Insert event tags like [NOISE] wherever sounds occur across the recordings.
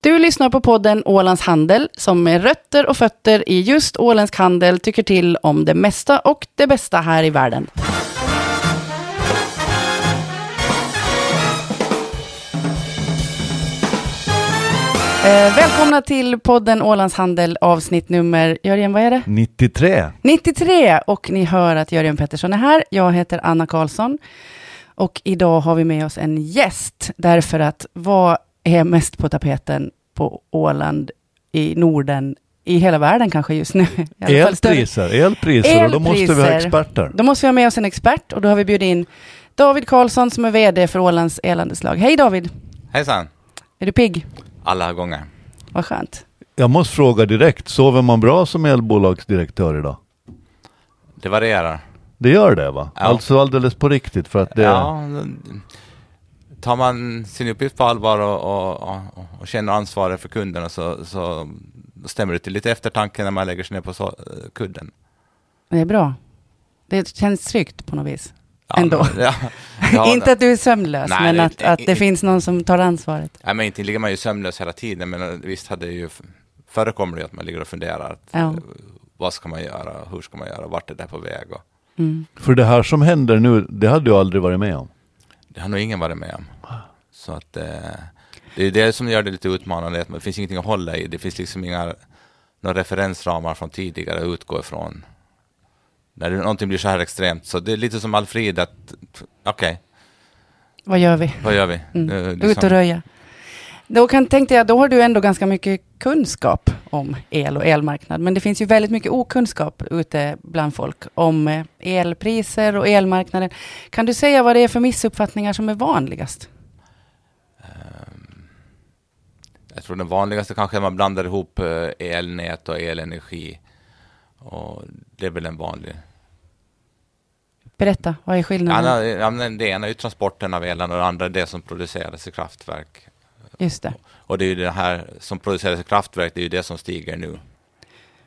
Du lyssnar på podden Ålands Handel som med rötter och fötter i just åländsk handel tycker till om det mesta och det bästa här i världen. Eh, välkomna till podden Ålands Handel avsnitt nummer, Jörgen vad är det? 93. 93 och ni hör att Jörgen Pettersson är här. Jag heter Anna Karlsson och idag har vi med oss en gäst därför att vad är mest på tapeten på Åland, i Norden, i hela världen kanske just nu. [LAUGHS] I elpriser, elpriser, och då måste vi ha experter. Då måste vi ha med oss en expert och då har vi bjudit in David Karlsson som är VD för Ålands elandeslag. Hej David! Hejsan! Är du pigg? Alla gånger. Vad skönt. Jag måste fråga direkt, sover man bra som elbolagsdirektör idag? Det varierar. Det gör det va? Ja. Alltså alldeles på riktigt för att det... Ja, tar man sin uppgift på allvar och, och, och, och känner ansvaret för kunderna så, så stämmer det till lite eftertanke när man lägger sig ner på så, kudden. Det är bra. Det känns tryggt på något vis. Ja, Ändå. Men, ja, [LAUGHS] ja, inte att du är sömnlös, nej, men att, att det finns någon som tar ansvaret. Nej, men inte ligger man ju sömnlös hela tiden, men visst hade det ju förekommer det att man ligger och funderar. Att, ja. Vad ska man göra? Hur ska man göra? Vart är det på väg? Och... Mm. För det här som händer nu, det hade du aldrig varit med om? Det har nog ingen varit med om. Så att eh, det är det som gör det lite utmanande, att det finns ingenting att hålla i. Det finns liksom inga några referensramar från tidigare att utgå ifrån. När någonting blir så här extremt, så det är lite som Alfred, att okej. Okay. Vad gör vi? Vad gör vi? Mm. Liksom. Ut och röja. Då kan, tänkte jag, då har du ändå ganska mycket kunskap om el och elmarknad. Men det finns ju väldigt mycket okunskap ute bland folk om eh, elpriser och elmarknaden. Kan du säga vad det är för missuppfattningar som är vanligast? Ehm, jag tror den vanligaste kanske är att man blandar ihop eh, elnät och elenergi. Och det är väl en vanlig. Berätta, vad är skillnaden? Ja, det ena är ju transporten av elen och det andra är det som produceras i kraftverk. Just det. Och det är ju det här som produceras i kraftverk, det är ju det som stiger nu.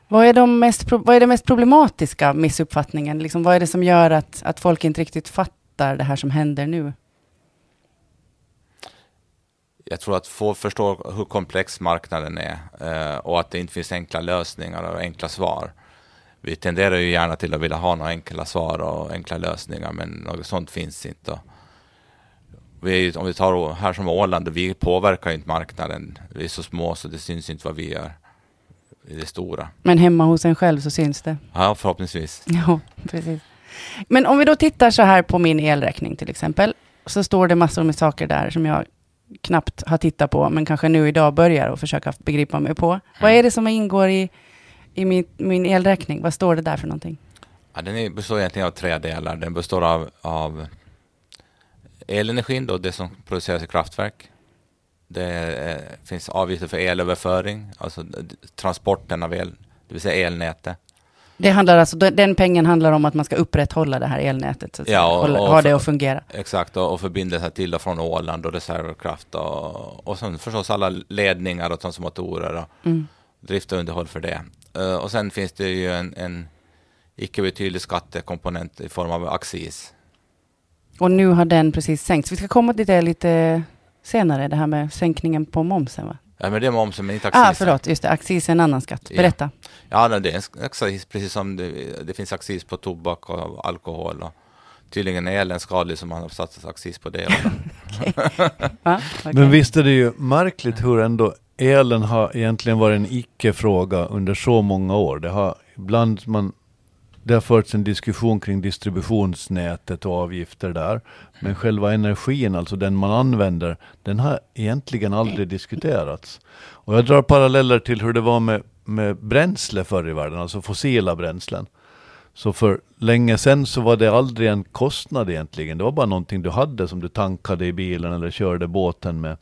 Vad är, de mest, vad är det mest problematiska missuppfattningen? Liksom, vad är det som gör att, att folk inte riktigt fattar det här som händer nu? Jag tror att få förstår hur komplex marknaden är eh, och att det inte finns enkla lösningar och enkla svar. Vi tenderar ju gärna till att vilja ha några enkla svar och enkla lösningar, men något sånt finns inte vi om vi tar här som Åland, vi påverkar inte marknaden. Vi är så små så det syns inte vad vi gör i det stora. Men hemma hos en själv så syns det? Ja, förhoppningsvis. [LAUGHS] Ja, precis. Men om vi då tittar så här på min elräkning till exempel, så står det massor med saker där som jag knappt har tittat på, men kanske nu idag börjar och försöka begripa mig på. Mm. Vad är det som ingår i, i min, min elräkning? Vad står det där för någonting? Ja, den består egentligen av tre delar. Den består av, av elenergin, då, det som produceras i kraftverk. Det finns avgifter för elöverföring, alltså transporten av el, det vill säga elnätet. Det handlar alltså, den pengen handlar om att man ska upprätthålla det här elnätet, så att ja, och, och, ha det att fungera. Exakt, och, och förbindelser till och från Åland och reservkraft och, och sen förstås alla ledningar och transformatorer och mm. drift och underhåll för det. Uh, och sen finns det ju en, en icke betydlig skattekomponent i form av accis och nu har den precis sänkts. Vi ska komma till det lite senare, det här med sänkningen på momsen va? Ja, men det är momsen, men inte accisen. Ah, förlåt, just det. Accis är en annan skatt. Berätta. Ja, ja det är en accis, precis som det, det finns accis på tobak och alkohol. Och tydligen är elen skadlig, så man har satt accis på det. Va? [LAUGHS] Okay. Men visst är det ju märkligt hur ändå elen har egentligen varit en icke-fråga under så många år. Det har ibland man det har förts en diskussion kring distributionsnätet och avgifter där. Men själva energin, alltså den man använder, den har egentligen aldrig diskuterats. Och jag drar paralleller till hur det var med, med bränsle förr i världen, alltså fossila bränslen. Så för länge sedan så var det aldrig en kostnad egentligen. Det var bara någonting du hade som du tankade i bilen eller körde båten med.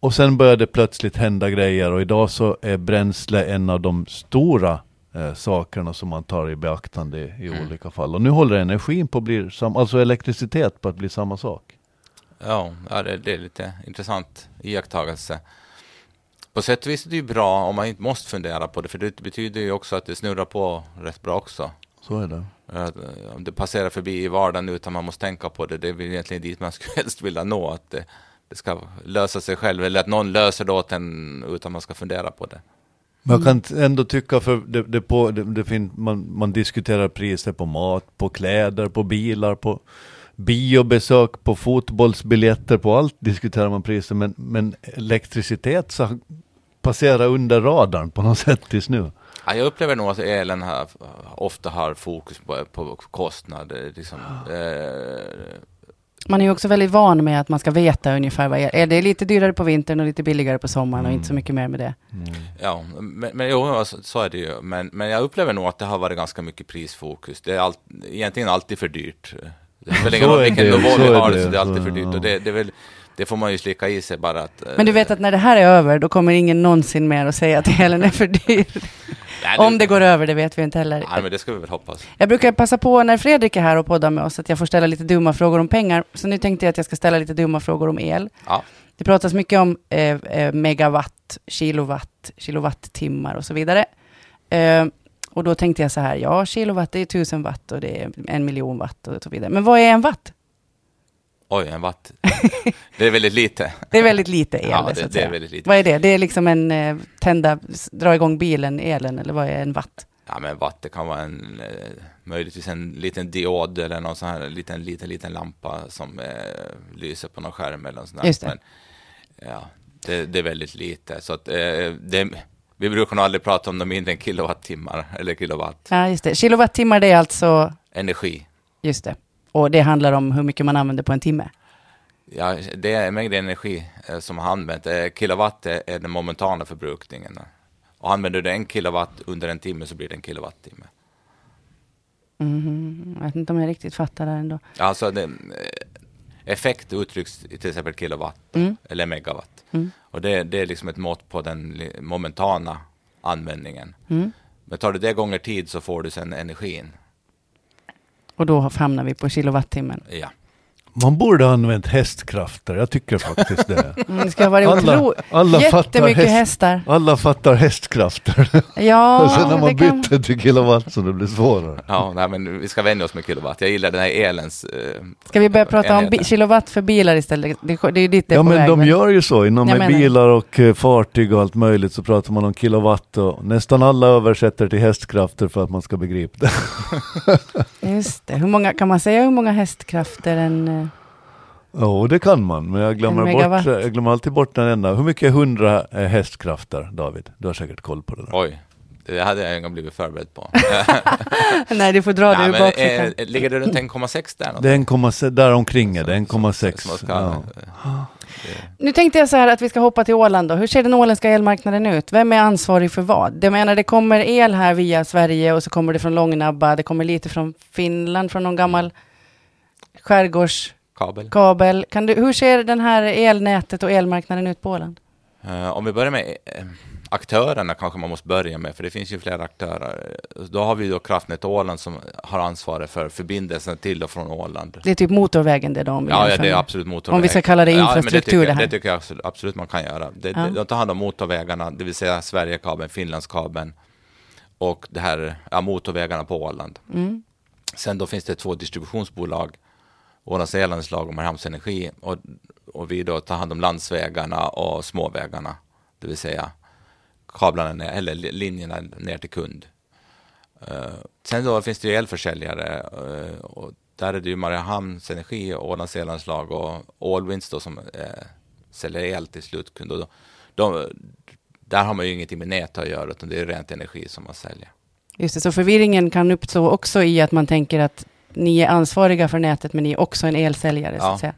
Och sen började det plötsligt hända grejer och idag så är bränsle en av de stora eh, sakerna som man tar i beaktande i, mm. olika fall. Och nu håller energin på att bli, sam, alltså elektricitet på att bli samma sak. Ja, ja det, det är lite intressant iakttagelse. På sätt och vis är det ju bra om man inte måste fundera på det, för det betyder ju också att det snurrar på rätt bra också. Så är det. Om det passerar förbi i vardagen utan man måste tänka på det, det är väl egentligen dit man skulle [LAUGHS] helst vilja nå, att det, det ska lösa sig själv, eller att någon löser det åt en utan man ska fundera på det. Man kan ändå tycka, för det, det på, det, det fin, man, man diskuterar priser på mat, på kläder, på bilar, på biobesök, på fotbollsbiljetter, på allt diskuterar man priser, men, men elektricitet så passerar under radarn på något [LAUGHS] sätt tills nu. Ja, jag upplever nog att elen har, ofta har fokus på, på kostnader. Liksom, eh, man är ju också väldigt van med att man ska veta ungefär vad är. Det är lite dyrare på vintern och lite billigare på sommaren mm. och inte så mm. mycket mer med det. Mm. Ja, men, men jo, så är det ju. Men, men jag upplever nog att det har varit ganska mycket prisfokus. Det är all, egentligen alltid för dyrt. Det spelar ingen roll vilken nivå vi har, det, så det är alltid för dyrt. Och det, det, är väl, det får man ju slicka i sig bara att... Men du vet att när det här är över, då kommer ingen någonsin mer att säga att elen är för dyr. [LAUGHS] Nej, Om det går över, det vet vi inte heller. Nej, men det ska vi väl hoppas. Jag brukar passa på när Fredrik är här och poddar med oss, att jag får ställa lite dumma frågor om pengar. Så nu tänkte jag att jag ska ställa lite dumma frågor om el. Ja. Det pratas mycket om eh, eh megawatt, kilowatt, kilowattimmar och så vidare. Eh, och då tänkte jag så här, ja, kilowatt det är tusen watt och det är en miljon watt och så vidare. Men vad är en watt? Oj, en watt. [LAUGHS] Det är väldigt lite. Det är väldigt lite [LAUGHS] el, ja, det, det är väldigt lite. Vad är det? Det är liksom en eh, tända, dra igång bilen, elen, eller vad är en watt? Ja, men watt, det kan vara en, eh, möjligtvis en liten diod eller någon sån här liten, liten, liten lampa som eh, lyser på någon skärm eller sånt Just det. Men, ja, det, det, är väldigt lite. Så att, eh, det, vi brukar nog aldrig prata om de mindre än kilowattimmar eller kilowatt. Ja, just det. Kilowattimmar, det är alltså? Energi. Just det. Och det handlar om hur mycket man använder på en timme? Ja, det är en mängd energi eh, som har använt. Eh, kilowatt är den momentana förbrukningen. Och använder du en kilowatt under en timme så blir det en kilowattimme. Mm, jag vet inte om jag riktigt fattar det ändå. Alltså, det, eh, effekt uttrycks i till exempel kilowatt mm. eller megawatt. Mm. Och det, det, är liksom ett mått på den momentana användningen. Mm. Men tar du det gånger tid så får du sen energin. Och då hamnar vi på kilowattimmen. Ja. Man borde ha använt hästkrafter, jag tycker faktiskt det. [LAUGHS] Mm, det ska vara alla, alla Jättemycket häst, hästar. Alla fattar hästkrafter. [LAUGHS] Ja, och sen när man bytte kan... till kilowatt så det blir svårare. Ja, nej, men vi ska vänja oss med kilowatt. Jag gillar den här elens... Eh, ska vi börja prata om kilowatt för bilar istället? Det, det är dit det är Ja, men väg, de men... gör ju så. Inom med bilar och uh, fartyg och allt möjligt så pratar man om kilowatt och nästan alla översätter till hästkrafter för att man ska begripa det. [LAUGHS] Just det. Hur många, kan man säga hur många hästkrafter en uh... Jo, oh, det kan man, men jag glömmer, bort, jag glömmer alltid bort den enda. Hur mycket är 100 eh, hästkrafter, David? Du har säkert koll på det där. Oj, det hade jag en blivit förberedd på. [LAUGHS] Nej, du får dra det ur bakfickan. Eh, ligger det runt 1,6 där? Det är 1,6, där omkring är det, 1,6. Ja. Nu tänkte jag så här att vi ska hoppa till Åland då. Hur ser den åländska elmarknaden ut? Vem är ansvarig för vad? Jag menar, det kommer el här via Sverige och så kommer det från Långnabba, det kommer lite från Finland, från någon gammal skärgårds kabel. kabel. Kan du, hur ser den här elnätet och elmarknaden ut på Åland? Uh, om vi börjar med uh, aktörerna kanske man måste börja med, för det finns ju flera aktörer. Då har vi då Kraftnät Åland som har ansvaret för förbindelsen till och från Åland. Det är typ motorvägen det de Ja, ja det är absolut motorvägen. Om vi ska kalla det infrastruktur ja, det, det, här. Det tycker jag absolut, absolut man kan göra. Det, ja. De tar hand om motorvägarna, det vill säga Sverigekabeln, Finlandskabeln och det här, ja, motorvägarna på Åland. Mm. Sen då finns det två distributionsbolag Ålands elanslag och Mariehamns Energi och, och vi då tar hand om landsvägarna och småvägarna, det vill säga kablarna ner, eller linjerna ner till kund. Uh, sen då finns det ju elförsäljare uh, och där är det ju Mariehamns Energi, och Ålands elanslag och Allwinds då som uh, säljer el till slutkund. Och då, de, där har man ju ingenting med nät att göra, utan det är rent energi som man säljer. Just det, så förvirringen kan uppstå också i att man tänker att ni är ansvariga för nätet, men ni är också en elsäljare, ja. så att säga.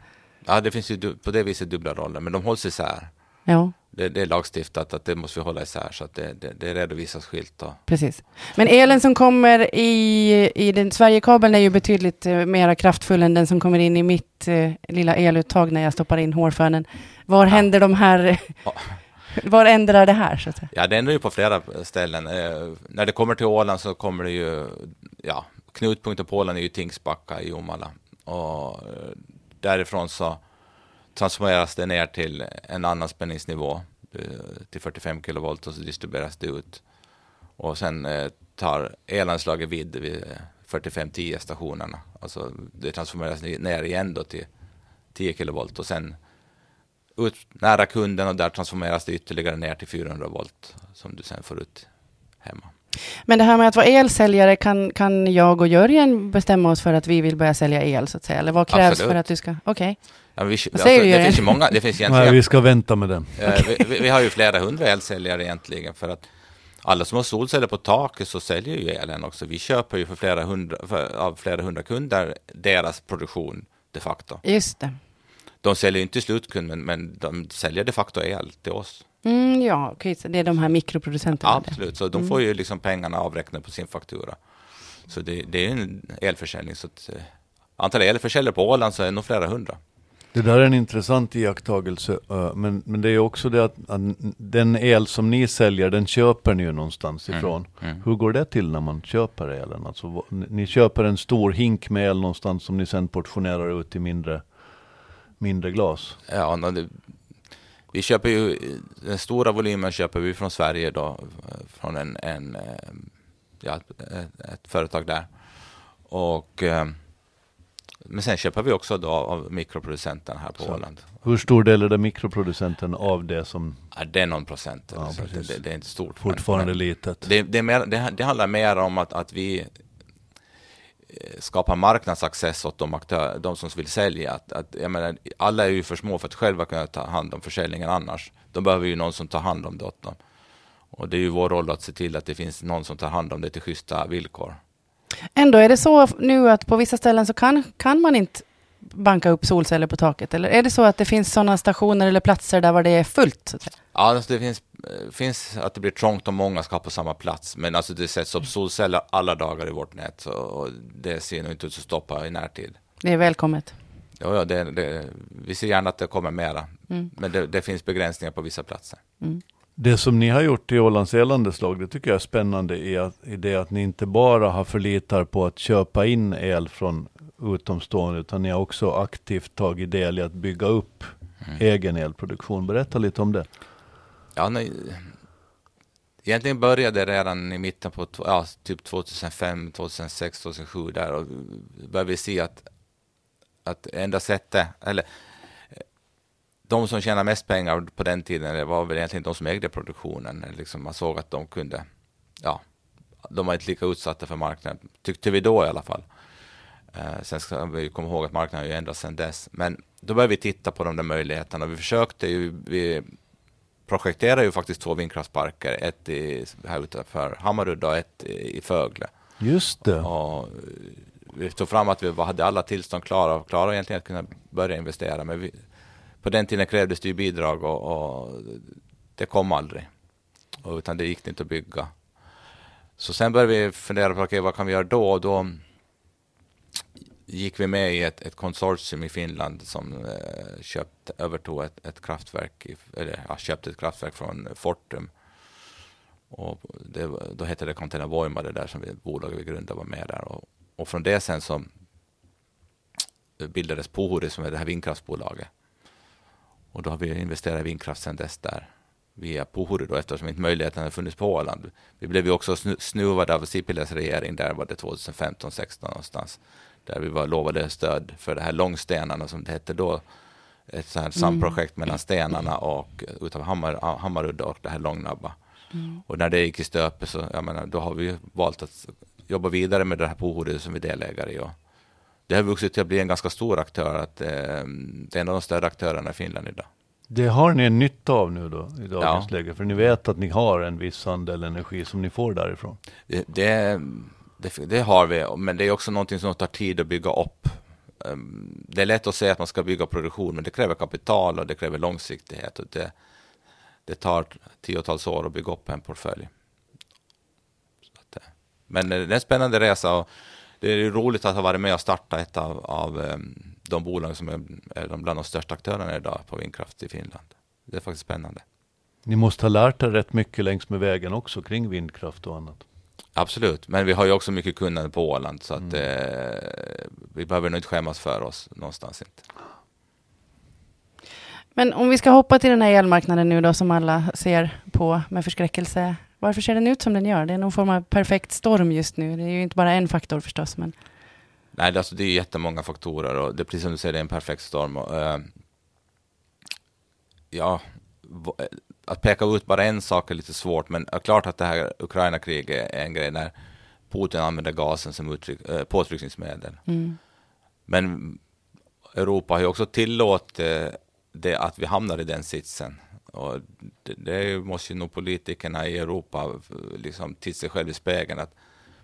Ja, det finns ju på det viset dubbla roller, men de hålls isär. Ja. Det, det är lagstiftat att det måste vi hålla isär, så att det, det, det redovisas skilt. Då. Precis. Men elen som kommer i, i den Sverigekabeln är ju betydligt uh, mer kraftfull än den som kommer in i mitt uh, lilla eluttag när jag stoppar in hårfönen. Var ja. händer de här... [LAUGHS] Var ändrar det här? Så att säga? Ja, det ändrar ju på flera ställen. Eh, när det kommer till Åland så kommer det ju, ja, knutpunkten på Åland är ju Tingsbacka i Jomala. Och eh, därifrån så transformeras det ner till en annan spänningsnivå, eh, till 45 kilovolt och så distribueras det ut. Och sen eh, tar elanslaget vid vid 45-10 stationerna. Alltså det transformeras ner igen då till 10 kilovolt och sen ut nära kunden och där transformeras det ytterligare ner till 400 volt som du sen får ut hemma. Men det här med att vara elsäljare, kan, kan jag och Jörgen bestämma oss för att vi vill börja sälja el, så att säga? Eller vad krävs Absolut. för att du ska... Okej. Okay. Ja, vi, alltså, det finns ju många, det finns egentligen... Nej, vi ska vänta med den. Eh, vi, vi, har ju flera hundra elsäljare egentligen, för att alla som har solceller på taket så säljer ju elen också. Vi köper ju för flera hundra, för, av flera hundra kunder deras produktion de facto. Just det. De säljer inte till slutkund, men, men de säljer de facto el till oss. Mm, ja, okay. så det är de här mikroproducenterna? Absolut, så de mm. får ju liksom pengarna avräknade på sin faktura. Så det, det är en elförsäljning. Så att, eh, antalet elförsäljare på Åland så är det nog flera hundra. Det där är en intressant iakttagelse, men, men det är också det att, att, den el som ni säljer, den köper ni ju någonstans mm, ifrån. Mm, mm. Hur går det till när man köper elen? Alltså, ni köper en stor hink med el någonstans som ni sen portionerar ut i mindre, mindre glas? Ja, det, vi köper ju, den stora volymen köper vi från Sverige då, från en, en eh, ja, ett, företag där. Och eh, men sen köper vi också då av mikroproducenten här på så. Åland. Hur stor del är det mikroproducenten av det som? Ja, det är någon procent. Ja, det, det, är inte stort. Fortfarande men, litet. Det, det, mer, det, handlar mer om att, att vi eh, skapar marknadsaccess åt de, aktör, de som vill sälja. Att, att, jag menar, alla är ju för små för att själva kunna ta hand om försäljningen annars. De behöver ju någon som tar hand om det åt dem. Och det är ju vår roll att se till att det finns någon som tar hand om det till schyssta villkor. Ändå är det så nu att på vissa ställen så kan, kan man inte banka upp solceller på taket? Eller är det så att det finns sådana stationer eller platser där det är fullt? Ja, alltså det finns, finns att det blir trångt om många ska på samma plats. Men alltså det sätts upp solceller alla dagar i vårt nät. Och det ser nog inte ut att stoppa i närtid. Det är välkommet. Ja, ja det, det, vi ser gärna att det kommer mera. Mm. Men det, det, finns begränsningar på vissa platser. Mm. Det som ni har gjort i Ålands Elandeslag, det tycker jag är spännande i, att, i det att ni inte bara har förlitar på att köpa in el från utomstående, utan ni har också aktivt tagit del i att bygga upp mm. egen elproduktion. Berätta lite om det. Ja, nej, egentligen började det redan i mitten på ja, typ 2005, 2006, 2007 där och började vi se att, att enda sättet, eller de som tjänade mest pengar på den tiden det var väl egentligen de som ägde produktionen. Liksom man såg att de kunde, ja, de var inte lika utsatta för marknaden, tyckte vi då i alla fall. Eh, sen ska vi komma ihåg att marknaden har ju ändrats sedan dess. Men då började vi titta på de där möjligheterna. Vi försökte ju, vi projekterade ju faktiskt två vindkraftsparker, ett i, här utanför Hammarudda och ett i Fögle. Just det. Och vi tog fram att vi hade alla tillstånd klara och klara egentligen att kunna börja investera. Men vi, på den tiden krävdes det ju bidrag och, och det kom aldrig. Och, utan det gick inte att bygga. Så sen började vi fundera på okay, vad kan vi göra då? Och då gick vi med i ett, ett konsortium i Finland som eh, köpt, övertog ett, ett kraftverk, i, eller ja, köpte ett kraftverk från Fortum. Och det, då hette det Container Voima, det där som vi, bolaget vi grundade var med där. Och, och från det sen så bildades Pohori som är det här vindkraftsbolaget. Och då har vi investerat i vindkraft sedan dess där via Puhuri då eftersom inte möjligheten har funnits på Åland. Vi blev ju också snuvade av Sipiläs regering där var det 2015-16 någonstans. Där vi var lovade stöd för det här Långstenarna som det hette då. Ett sånt här samprojekt mm. mellan Stenarna och utav Hammar, Hammarudda och det här Långnabba. Mm. Och när det gick i stöpet så, jag menar, då har vi valt att jobba vidare med det här Puhuri som vi är delägare i. Och det har vuxit till att bli en ganska stor aktör. Att, eh, det är en av de större aktörerna i Finland idag. Det har ni en nytta av nu då i dagens ja. läge? För ni vet att ni har en viss andel energi som ni får därifrån? Det, det, det, det har vi, men det är också någonting som tar tid att bygga upp. Ehm, det är lätt att säga att man ska bygga produktion, men det kräver kapital och det kräver långsiktighet. Och det, det tar tiotals år att bygga upp en portfölj. Eh, men det är en spännande resa. Och det är roligt att ha varit med och starta ett av, av ehm, de bolag som är, är bland de största aktörerna idag på vindkraft i Finland. Det är faktiskt spännande. Ni måste ha lärt er rätt mycket längs med vägen också kring vindkraft och annat. Absolut, men vi har ju också mycket kunnande på Åland så att mm. eh, vi behöver nog inte skämmas för oss någonstans inte. Men om vi ska hoppa till den här elmarknaden nu då som alla ser på med förskräckelse. Varför ser den ut som den gör? Det är någon form av perfekt storm just nu. Det är ju inte bara en faktor förstås. Men... Nej, det, alltså, det är jättemånga faktorer och det är precis som du säger, det är en perfekt storm. Och, uh, ja, att peka ut bara en sak är lite svårt, men det är klart att det här Ukraina-kriget är en grej när Putin använder gasen som uttryck, äh, påtryckningsmedel. Mm. Men Europa har ju också tillåtit det att vi hamnar i den sitsen. Och det, det måste ju nog politikerna i Europa liksom till sig själv i spegeln. Att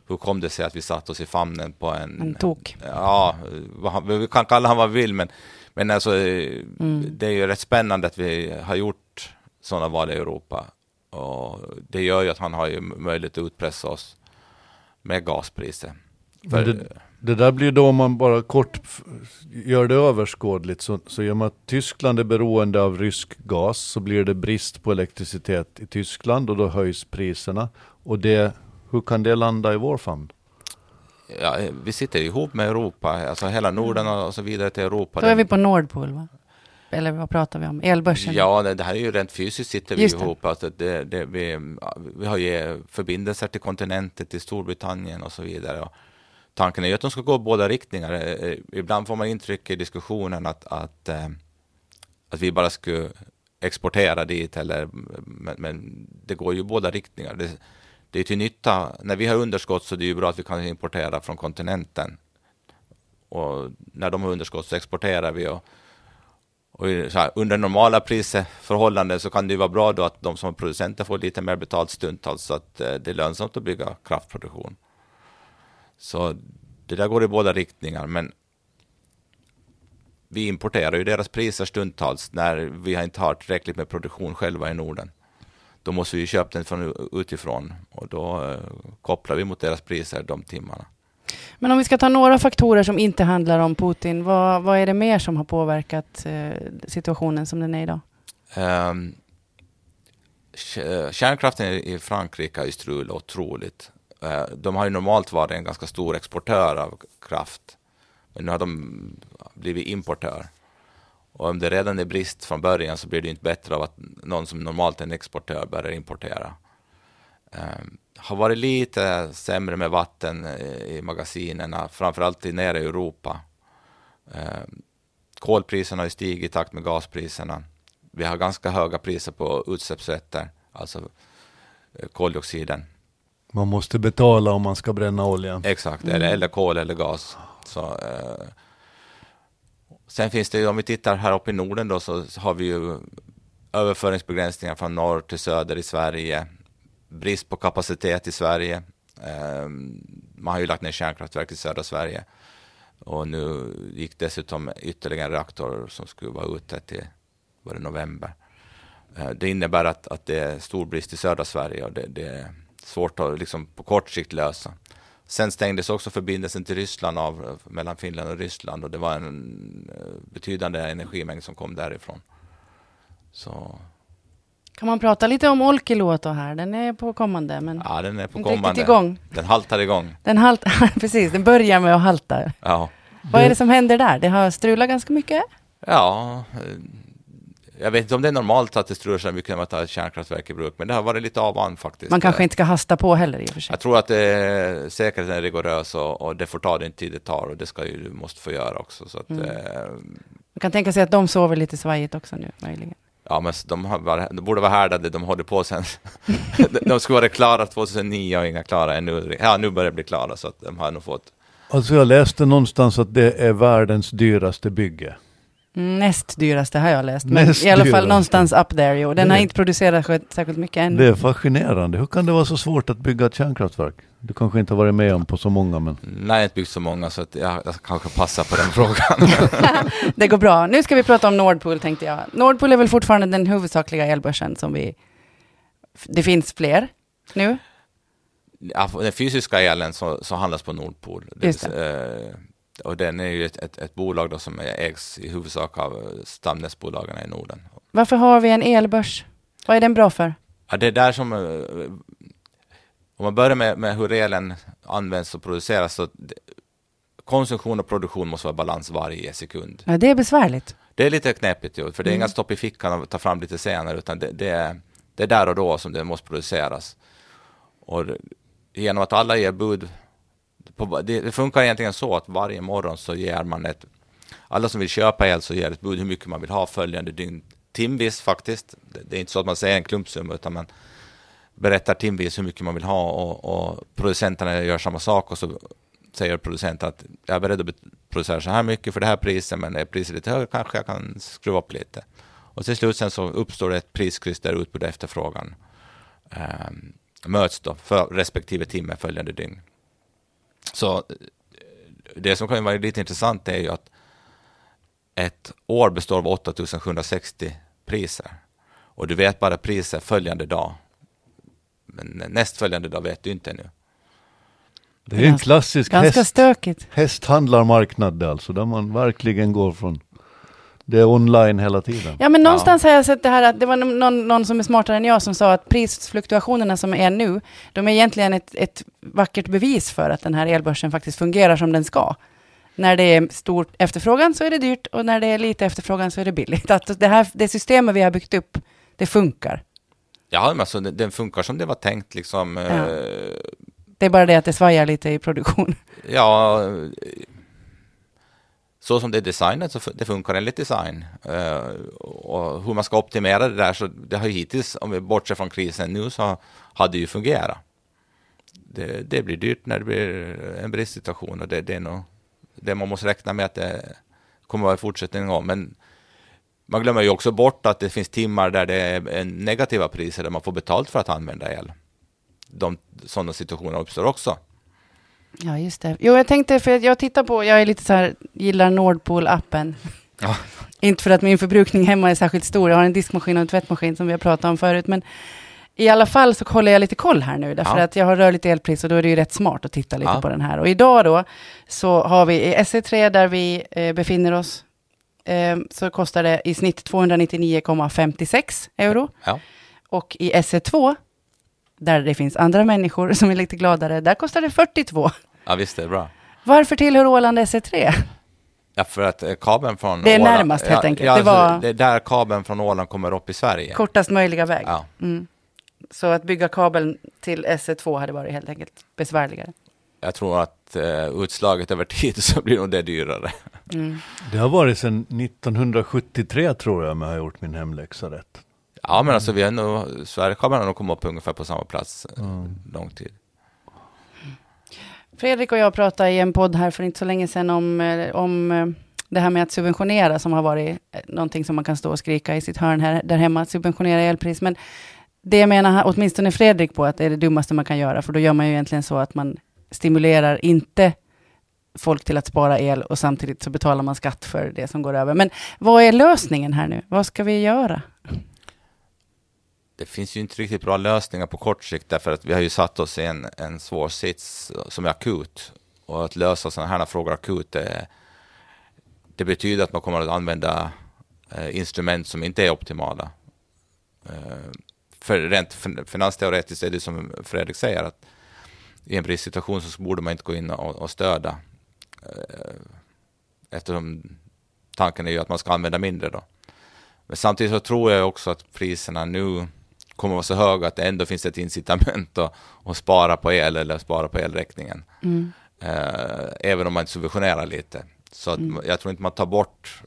hur kom det sig att vi satt oss i famnen på en... En tok. Ja, vi kan kalla honom vad vi vill, men, men alltså, mm. det är ju rätt spännande att vi har gjort sådana val i Europa. Och det gör ju att han har ju möjlighet att utpressa oss med gaspriser. För, det, det, där blir då om man bara kort gör det överskådligt så, så gör man att Tyskland är beroende av rysk gas så blir det brist på elektricitet i Tyskland och då höjs priserna. Och det, hur kan det landa i vår famn? Ja, vi sitter ihop med Europa, alltså hela Norden och så vidare till Europa. Då är vi på Nordpol va? Eller vad pratar vi om? Elbörsen? Ja, det, det här är ju rent fysiskt sitter vi ihop. Alltså det, det, vi, vi har ju förbindelser till kontinenten, till Storbritannien och så vidare. Och tanken är ju att de ska gå båda riktningar. Eh, eh, ibland får man intryck i diskussionen att, att, eh, att vi bara skulle exportera dit, eller, men, men det går ju båda riktningar. Det, det är till nytta. När vi har underskott så är det ju bra att vi kan importera från kontinenten. Och när de har underskott så exporterar vi. Och, och här, under normala prisförhållanden så kan det ju vara bra då att de som är producenter får lite mer betalt stundtals så att eh, det är lönsamt att bygga kraftproduktion. Så det där går i båda riktningar, men vi importerar ju deras priser stundtals när vi inte har tillräckligt med produktion själva i Norden. Då måste vi köpa den från utifrån och då eh, kopplar vi mot deras priser de timmarna. Men om vi ska ta några faktorer som inte handlar om Putin, vad, vad är det mer som har påverkat eh, situationen som den är idag? Um, kärnkraften i Frankrike har ju strulat otroligt. Eh, de har ju normalt varit en ganska stor exportör av kraft, men nu har de blivit importör. Och om det redan är brist från början så blir det inte bättre av att någon som normalt är en exportör börjar importera. Um, har varit lite sämre med vatten i magasinerna, framförallt nere i Europa. Um, kolpriserna har stigit i takt med gaspriserna. Vi har ganska höga priser på utsläppsrätter, alltså eh, koldioxiden. Man måste betala om man ska bränna olja. Exakt, mm. eller, eller kol eller gas. Så, eh, sen finns det ju, om vi tittar här uppe i Norden då, så har vi ju överföringsbegränsningar från norr till söder i Sverige. Brist på kapacitet i Sverige. Ehm, man har ju lagt ner kärnkraftverk i södra Sverige. Och nu gick dessutom ytterligare en reaktor som skulle vara ute till var det november. Ehm, det innebär att, att det är stor brist i södra Sverige och det, det svårt att liksom på kort sikt lösa. Sen stängdes också förbindelsen till Ryssland av mellan Finland och Ryssland och det var en eh, betydande energimängd som kom därifrån. Så. Kan man prata lite om Olkiluoto här? Den är på kommande, men ja, den är på kommande. igång. Den haltar igång. Den halt, [LAUGHS] precis, den börjar med att halta. Ja. Vad är det som händer där? Det har strulat ganska mycket? Ja, jag vet inte om det är normalt att det strular så mycket när man tar ett kärnkraftverk i bruk, men det har varit lite av faktiskt. Man kanske inte ska hasta på heller i och för sig. Jag tror att det, säkerheten är rigorös och, och, det får ta den tid det tar och det ska ju, du måste få göra också. Så att, mm. eh, man kan tänka sig att de sover lite svajigt också nu, möjligen. Ja, men de, har, de borde vara härdade, de håller på sen. [LAUGHS] de skulle vara klara 2009 och inga klara ännu. Ja, nu börjar det bli klara så att de har nog fått. Alltså jag läste någonstans att det är världens dyraste bygge. Näst dyraste har jag läst, men Näst i alla fall någonstans up there. Jo. Den det, har inte producerat särskilt mycket än. Det är fascinerande. Hur kan det vara så svårt att bygga ett kärnkraftverk? Du kanske inte har varit med om på så många, men... Nej, jag har inte byggt så många, så att jag, jag kanske passar på den [LAUGHS] frågan. [LAUGHS] det går bra. Nu ska vi prata om Nordpool, tänkte jag. Nordpool är väl fortfarande den huvudsakliga elbörsen som vi... Det finns fler nu? Ja, den fysiska elen så, så handlas på Nordpool. Just det. Eh, och den är ju ett, ett, ett bolag då som ägs i huvudsak av stamnätsbolagen i Norden. Varför har vi en elbörs? Vad är den bra för? Ja, det är där som... Om man börjar med, med hur elen används och produceras så konsumtion och produktion måste vara balans varje sekund. Ja, det är besvärligt. Det är lite knepigt, ju, för det är mm. inga stopp i fickan och ta fram lite senare, utan det, det, är, det är där och då som det måste produceras. Och genom att alla ger bud på, det, det, funkar egentligen så att varje morgon så ger man ett, alla som vill köpa el så ger ett bud hur mycket man vill ha följande dygn timvis faktiskt. Det är inte så att man säger en klumpsumma utan man berättar timvis hur mycket man vill ha och, och producenterna gör samma sak och så säger producenten att jag är beredd att producera så här mycket för det här priset men är priset lite högre kanske jag kan skruva upp lite. Och till slut sen så uppstår det ett priskryss där utbud och efterfrågan eh, möts då för respektive timme följande dygn. Så eh, det som kan vara lite intressant är ju att ett år består av 8760 priser och du vet bara priset följande dag. Men nästföljande dag vet du inte ännu. Det är en klassisk ganska häst, stökigt. hästhandlarmarknad alltså, där man verkligen går från det är online hela tiden. Ja, men någonstans ja. har jag sett det här att det var någon, någon, som är smartare än jag som sa att prisfluktuationerna som är nu, de är egentligen ett, ett vackert bevis för att den här elbörsen faktiskt fungerar som den ska. När det är stor efterfrågan så är det dyrt och när det är lite efterfrågan så är det billigt. Att det här det systemet vi har byggt upp, det funkar. Ja, men alltså, den funkar som det var tänkt. Liksom, ja. eh, det är bara det att det svajar lite i produktion. [LAUGHS] Ja, så som det är designat så det funkar enligt design. Uh, och hur man ska optimera det där, så det har hittills, om vi bortser från krisen nu, så har det ju fungerat. Det, det blir dyrt när det blir en bristsituation och det, det är nog det man måste räkna med att det kommer att vara i fortsättningen. Men man glömmer ju också bort att det finns timmar där det är negativa priser, där man får betalt för att använda el de, sådana situationer uppstår också. Ja, just det. Jo, jag tänkte, för jag tittar på, jag är lite så här, gillar Nordpool-appen. Ja. [LAUGHS] Inte för att min förbrukning hemma är särskilt stor, jag har en diskmaskin och en tvättmaskin som vi har pratat om förut, men i alla fall så håller jag lite koll här nu, därför ja. att jag har rörligt elpris och då är det ju rätt smart att titta lite ja. på den här. Och idag då, så har vi i SE3 där vi eh, befinner oss, eh, så kostar det i snitt 299,56 euro. Ja. Och i SE2 där det finns andra människor som är lite gladare, där kostar det 42. Ja, visst, det är bra. Varför tillhör Åland SE3? Ja, för att eh, kabeln från Det är Åland, närmast helt ja, enkelt. Ja, det, var det är där kabeln från Åland kommer upp i Sverige. Kortast möjliga väg. Ja. Mm. Så att bygga kabeln till SE2 hade varit helt enkelt besvärligare. Jag tror att uh, utslaget över tid [LAUGHS] så blir nog det dyrare. Mm. Det har varit sedan 1973 tror jag, om jag har gjort min hemläxa rätt. Ja, men alltså vi har nog, Sverigekameran har nog kommit upp ungefär på samma plats mm. lång tid. Fredrik och jag pratade i en podd här för inte så länge sedan om, eh, om eh, det här med att subventionera som har varit eh, någonting som man kan stå och skrika i sitt hörn här där hemma, att subventionera elpris. Men det menar åtminstone Fredrik på att det är det dummaste man kan göra, för då gör man ju egentligen så att man stimulerar inte folk till att spara el och samtidigt så betalar man skatt för det som går över. Men vad är lösningen här nu? Vad ska vi göra? det finns ju inte riktigt bra lösningar på kort sikt därför att vi har ju satt oss i en, en svår sits som är akut. Och att lösa sådana här frågor akut, det, det betyder att man kommer att använda eh, instrument som inte är optimala. Eh, för rent finansteoretiskt är det som Fredrik säger, att i en bristsituation så borde man inte gå in och, och stöda. Eh, eftersom tanken är ju att man ska använda mindre då. Men samtidigt så tror jag också att priserna nu kommer vara så höga att det ändå finns ett incitament att, att spara på el eller spara på elräkningen. Mm. Eh, även om man subventionerar lite. Så att mm. jag tror inte man tar bort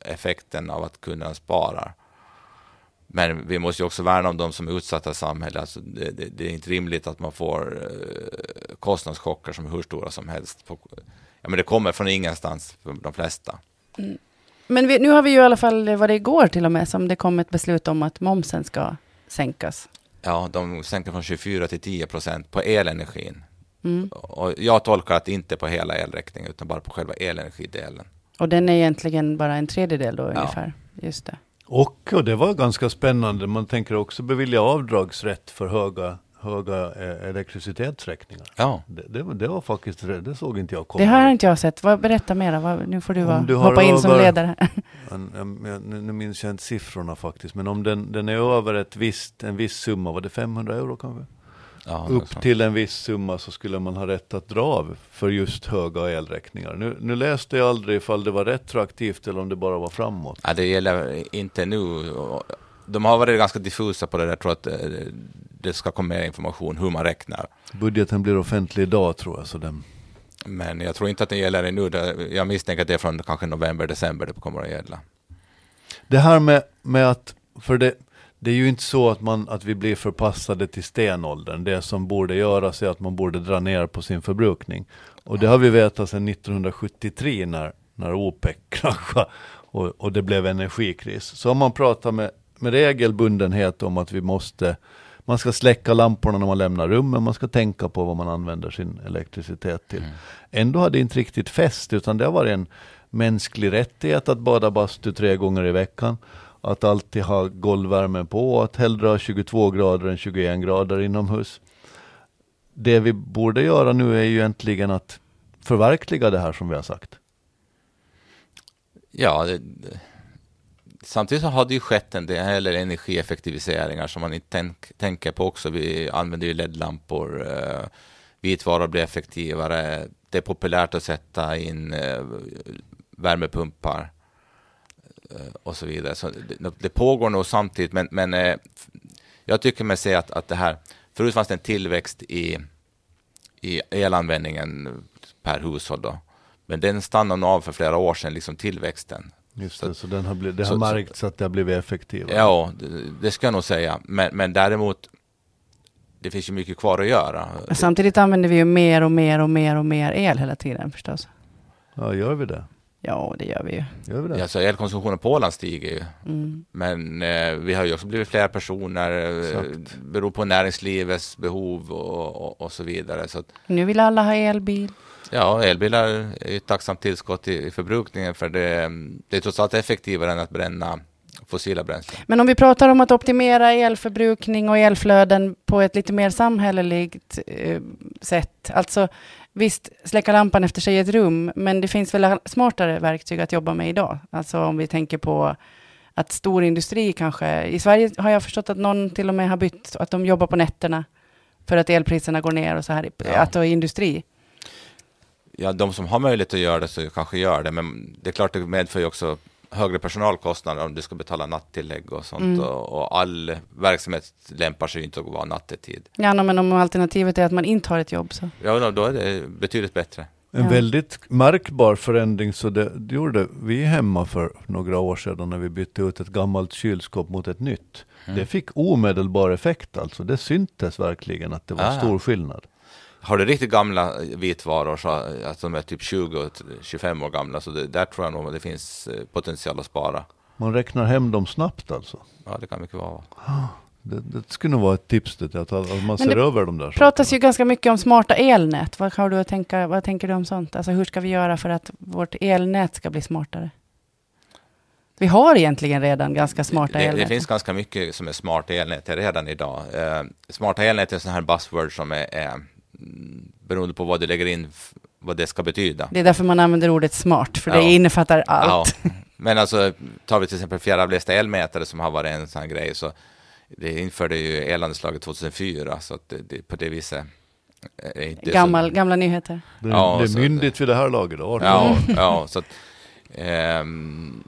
effekten av att kunderna sparar. Men vi måste ju också värna om de som är utsatta i samhället. Alltså det, det, det, är inte rimligt att man får eh, kostnadschocker som är hur stora som helst. Ja, men det kommer från ingenstans för de flesta. Mm. Men vi, nu har vi ju i alla fall, var det igår till och med, som det kom ett beslut om att momsen ska sänkas? Ja, de sänker från 24 till 10 procent på elenergin. Mm. Och jag tolkar att inte på hela elräkningen, utan bara på själva elenergidelen. Och den är egentligen bara en tredjedel då ja. ungefär? Just det. Och, och det var ganska spännande, man tänker också bevilja avdragsrätt för höga höga eh, elektricitetsräkningar. Ja. Det, det, det, var faktiskt, det såg inte jag komma. Det har inte jag sett. Vad, berätta mera, nu får du, du hoppa in över, som ledare. [LAUGHS] nu minns jag inte siffrorna faktiskt, men om den, den är över ett visst, en viss summa, var det 500 euro kanske? Ja, Upp till en viss summa så skulle man ha rätt att dra av för just höga elräkningar. Nu, nu läste jag aldrig ifall det var retroaktivt eller om det bara var framåt. Ja, det gäller inte nu. De har varit ganska diffusa på det där. Jag tror att eh, det ska komma mer information hur man räknar. Budgeten blir offentlig idag tror jag. Så den... Men jag tror inte att det gäller nu. Jag misstänker att det är från kanske november, december det kommer att gälla. Det här med, med att, för det, det är ju inte så att, man, att vi blir förpassade till stenåldern. Det som borde göras är att man borde dra ner på sin förbrukning. Och det har vi vetat sedan 1973 när, när OPEC [LAUGHS] kraschade och, och det blev energikris. Så har man pratat med, med regelbundenhet om att vi måste man ska släcka lamporna när man lämnar rummet, man ska tänka på vad man använder sin elektricitet till. Mm. Ändå har det inte riktigt fäst, utan det har varit en mänsklig rättighet att bada bastu tre gånger i veckan att alltid ha golvvärmen på, att hellre ha 22 grader än 21 grader inomhus. Det vi borde göra nu är ju egentligen att förverkliga det här som vi har sagt. Ja, det, samtidigt så har det ju skett en del energieffektiviseringar som man inte tänk, tänker på också. Vi använder ju LED-lampor, eh, vitvaror blir effektivare, det är populärt att sätta in eh, värmepumpar och så vidare. Så det, det pågår nog samtidigt, men, men eh, jag tycker mig se att, att det här, förut fanns det en tillväxt i, i elanvändningen per hushåll då, men den stannade nog av för flera år sedan, liksom tillväxten. Just det, så, så den har blivit, det har så, märkts att det har blivit effektivare? Ja, det, det ska jag nog säga, men, men däremot det finns ju mycket kvar att göra. Samtidigt använder vi ju mer och mer och mer och mer el hela tiden förstås. Ja, gör vi det? Ja, det gör vi ju. Gör vi det? Alltså, elkonsumtionen på Åland stiger ju. Mm. Men eh, vi har ju också blivit fler personer, eh, beror på näringslivets behov och, och, och, så vidare. Så att, nu vill alla ha elbil. Ja, elbilar är ett tacksamt tillskott i, i förbrukningen för det, det är trots allt effektivare än att bränna fossila bränslen. Men om vi pratar om att optimera elförbrukning och elflöden på ett lite mer samhälleligt eh, sätt, alltså Visst, släcka lampan efter sig i ett rum, men det finns väl smartare verktyg att jobba med idag. Alltså om vi tänker på att stor industri kanske, i Sverige har jag förstått att någon till och med har bytt, att de jobbar på nätterna för att elpriserna går ner och så här, ja. att det är industri. Ja, de som har möjlighet att göra det så kanske gör det, men det är klart det medför ju också högre personalkostnader om du ska betala nattillägg och sånt. Mm. Och, och, all verksamhet lämpar sig inte att vara nattetid. Ja, men om alternativet är att man inte har ett jobb så? Ja, då är det betydligt bättre. En ja. väldigt märkbar förändring, så det, det, gjorde vi hemma för några år sedan när vi bytte ut ett gammalt kylskåp mot ett nytt. Mm. Det fick omedelbar effekt alltså, det syntes verkligen att det var ah. stor skillnad. Har du riktigt gamla vitvaror, så, alltså de är typ 20-25 år gamla, så det, där tror jag nog att det finns eh, potential att spara. Man räknar hem dem snabbt alltså? Ja, det kan mycket vara. Det, det skulle nog vara ett tips det, att, att man ser över de där Det pratas sakerna. ju ganska mycket om smarta elnät. Vad, har du att tänka, vad tänker du om sånt? Alltså hur ska vi göra för att vårt elnät ska bli smartare? Vi har egentligen redan ganska smarta det, elnät. Det finns ganska mycket som är smarta elnät redan idag. Eh, smarta elnät är sådana här buzzword som är, är beroende på vad du lägger in, vad det ska betyda. Det är därför man använder ordet smart, för ja. det innefattar allt. Ja. [LAUGHS] Men alltså, tar vi till exempel fjärravlästa elmätare som har varit en sån här grej, så det införde ju elanslaget 2004, så att det, det, på det viset Gammal, så... Gamla nyheter. Det, ja, det är myndigt vid det här laget. Då. Ja, ja, så att, um,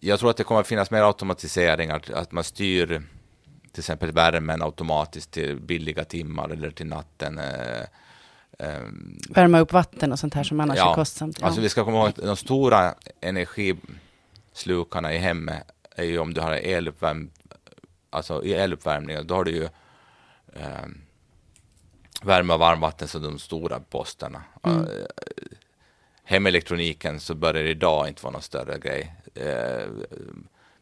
jag tror att det kommer att finnas mer automatisering, att, att man styr till exempel värmen automatiskt till billiga timmar eller till natten. Eh, eh, Värma upp vatten och sånt här som annars ja, är kostsamt. Ja. Alltså vi ska komma ihåg att de stora energislukarna i hemmet är ju om du har eluppvärm, alltså i eluppvärmningen, då har du ju eh, värme och varmvatten som de stora posterna. Mm. Uh, hemelektroniken så börjar det idag inte vara någon större grej. Uh,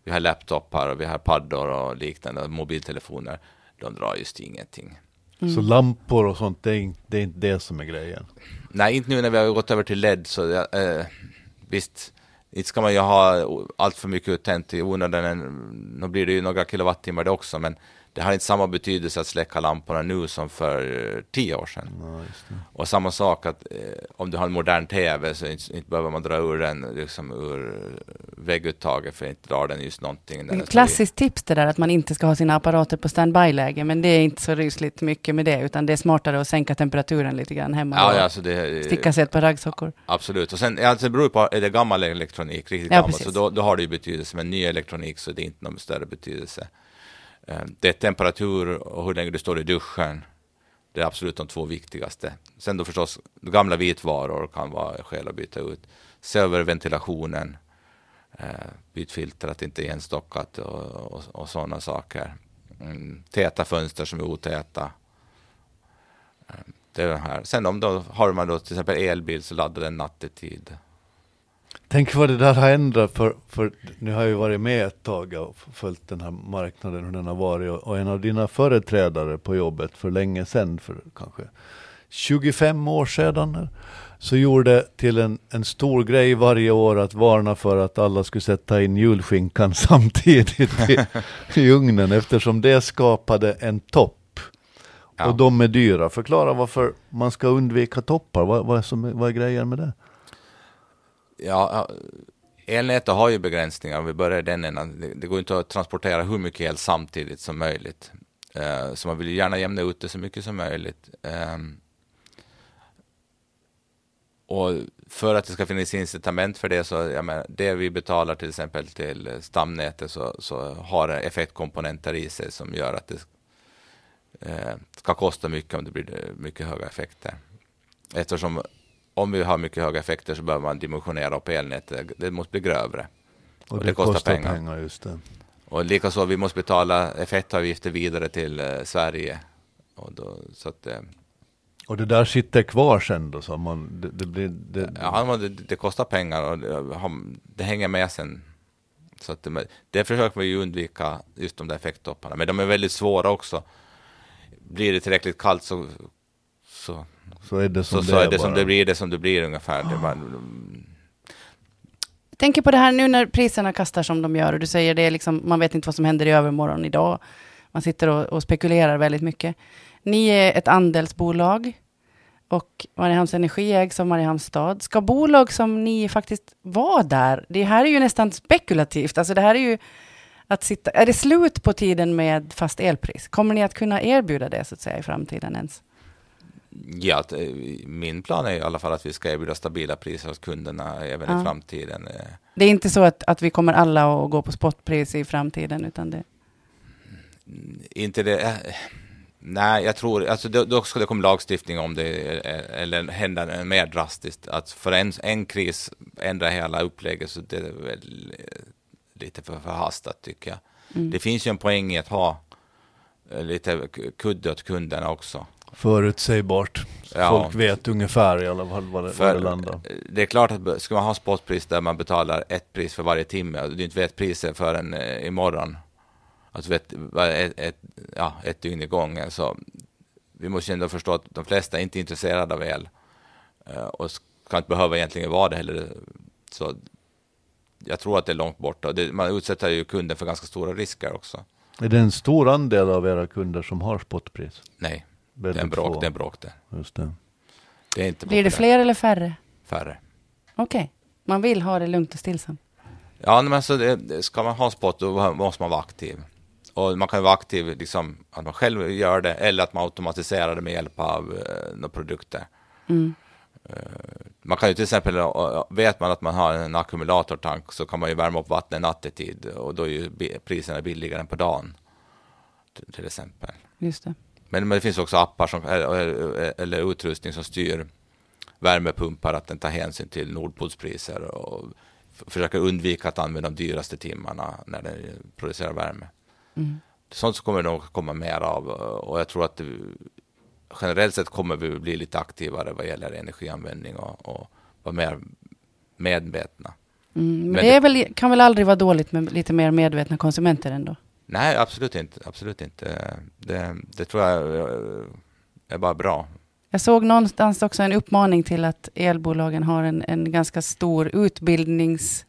vi har laptopar och vi har paddor och liknande, mobiltelefoner. De drar just ingenting. Mm. Så lampor och sånt, det är, inte, det är, inte det som är grejen? Nej, inte nu när vi har gått över till LED. Så äh, visst, inte ska man ju ha allt för mycket tänt i onödan. Nu blir det ju några kilowattimmar det också, men det har inte samma betydelse att släcka lamporna nu som för tio år sedan. Ja, och samma sak att eh, om du har en modern TV så inte, inte behöver man dra ur den liksom ur vägguttaget för att inte dra den just någonting. Klassiskt tips det där att man inte ska ha sina apparater på standby-läge, men det är inte så rysligt mycket med det, utan det är smartare att sänka temperaturen lite grann hemma ja, och ja, alltså det, sticka sig ett par raggsockor. Absolut, och sen alltså, det beror på, är det gammal elektronik, riktigt ja, gammal, så då, då har det ju betydelse, men ny elektronik så det är inte någon större betydelse. Eh, det är temperatur och hur länge du står i duschen. Det är absolut de två viktigaste. Sen då förstås, gamla vitvaror kan vara skäl att byta ut. Se över ventilationen. Eh, byt filter, att det inte är enstockat och, och, och sådana saker. Mm, täta fönster som är otäta. Eh, det är det här. Sen om då har man då till exempel elbil så laddar den nattetid. Tänk vad det där har ändrat, för, för nu har jag ju varit med ett tag och följt den här marknaden, hur den har varit. Och, en av dina företrädare på jobbet för länge sedan, för kanske 25 år sedan, så gjorde till en, en stor grej varje år att varna för att alla skulle sätta in julskinkan [LAUGHS] samtidigt i, i ugnen, eftersom det skapade en topp. Ja. Och de är dyra. Förklara varför man ska undvika toppar. Vad, vad, är, som, vad är grejen med det? Ja, elnätet har ju begränsningar om vi börjar den änden. Det, går inte att transportera hur mycket el samtidigt som möjligt. Eh, så man vill gärna jämna ut det så mycket som möjligt. Ehm, och för att det ska finnas incitament för det så, jag menar, det vi betalar till exempel till stamnätet så, så har det effektkomponenter i sig som gör att det eh, ska kosta mycket om det blir mycket höga effekter. Eftersom om vi har mycket höga effekter så behöver man dimensionera upp elnätet. Det måste bli grövre. Och, och det, kostar, kostar pengar. pengar just det. Och likaså vi måste betala effektavgifter vidare till eh, Sverige. Och då, så att, eh, och det där sitter kvar sen då? Så man, det, det blir, det, ja, det, det, kostar pengar och det, hänger med sen. Så att det, det försöker vi ju undvika, just de där effekttopparna. Men de är väldigt svåra också. Blir det tillräckligt kallt så, så, så är det som, så, det, så är det, som det blir, det som det blir ungefär. Det man, jag tänker på det här nu när priserna kastar som de gör och du säger det liksom, man vet inte vad som händer i övermorgon idag. Man sitter och, och spekulerar väldigt mycket. Ni är ett andelsbolag och Mariehamns Energi ägs av Mariehamns stad. Ska bolag som ni faktiskt vara där? Det här är ju nästan spekulativt. Alltså det här är ju att sitta... Är det slut på tiden med fast elpris? Kommer ni att kunna erbjuda det så att säga i framtiden ens? Ja, min plan är i alla fall att vi ska erbjuda stabila priser hos kunderna även ja. i framtiden. Det är inte så att, att vi kommer alla att gå på spotpris i framtiden, utan det... Inte det Nej, jag tror, alltså då, då ska det komma lagstiftning om det eller hända mer drastiskt. Att för en, en kris ändra hela upplägget så det är väl eh, lite för förhastat tycker jag. Mm. Det finns ju en poäng i att ha eh, lite kudde åt kunderna också. Förutsägbart. Ja. Folk vet ungefär i alla fall vad det, för, det landar. Det är klart att ska man ha spotpris där man betalar ett pris för varje timme och du inte vet priset förrän eh, imorgon alltså vet, ett, ett, ja, ett dygn i gången. Så vi måste ändå förstå att de flesta är inte intresserade av el eh, och ska inte behöva egentligen vara det heller. Så jag tror att det är långt borta. Det, man utsätter ju kunden för ganska stora risker också. Är det en stor andel av era kunder som har spotpris? Nej, det är en bråk, det är en bråk det. Just det. det är inte Blir det fler eller färre? Färre. Okej, okay. man vill ha det lugnt och stillsamt. Ja, men alltså det, ska man ha spot då måste man vara aktiv. Och man kan vara aktiv, liksom, att man själv gör det eller att man automatiserar det med hjälp av eh, några produkter. Mm. Uh, man kan ju till exempel, uh, vet man att man har en ackumulatortank så kan man ju värma upp vattnet nattetid och då är ju priserna billigare än på dagen. Till, till exempel. Just det. Men, men det finns också appar som, eller, eller utrustning som styr värmepumpar, att den tar hänsyn till Nordpolspriser och försöker undvika att använda de dyraste timmarna när den producerar värme. Mm. Sånt kommer det nog komma mer av och jag tror att det, generellt sett kommer vi bli lite aktivare vad gäller energianvändning och, och vara mer medvetna. Mm, men, men det, väl, kan väl aldrig vara dåligt med lite mer medvetna konsumenter ändå? Nej, absolut inte. Absolut inte. Det, det tror jag är bara bra. Jag såg någonstans också en uppmaning till att elbolagen har en, en ganska stor utbildnings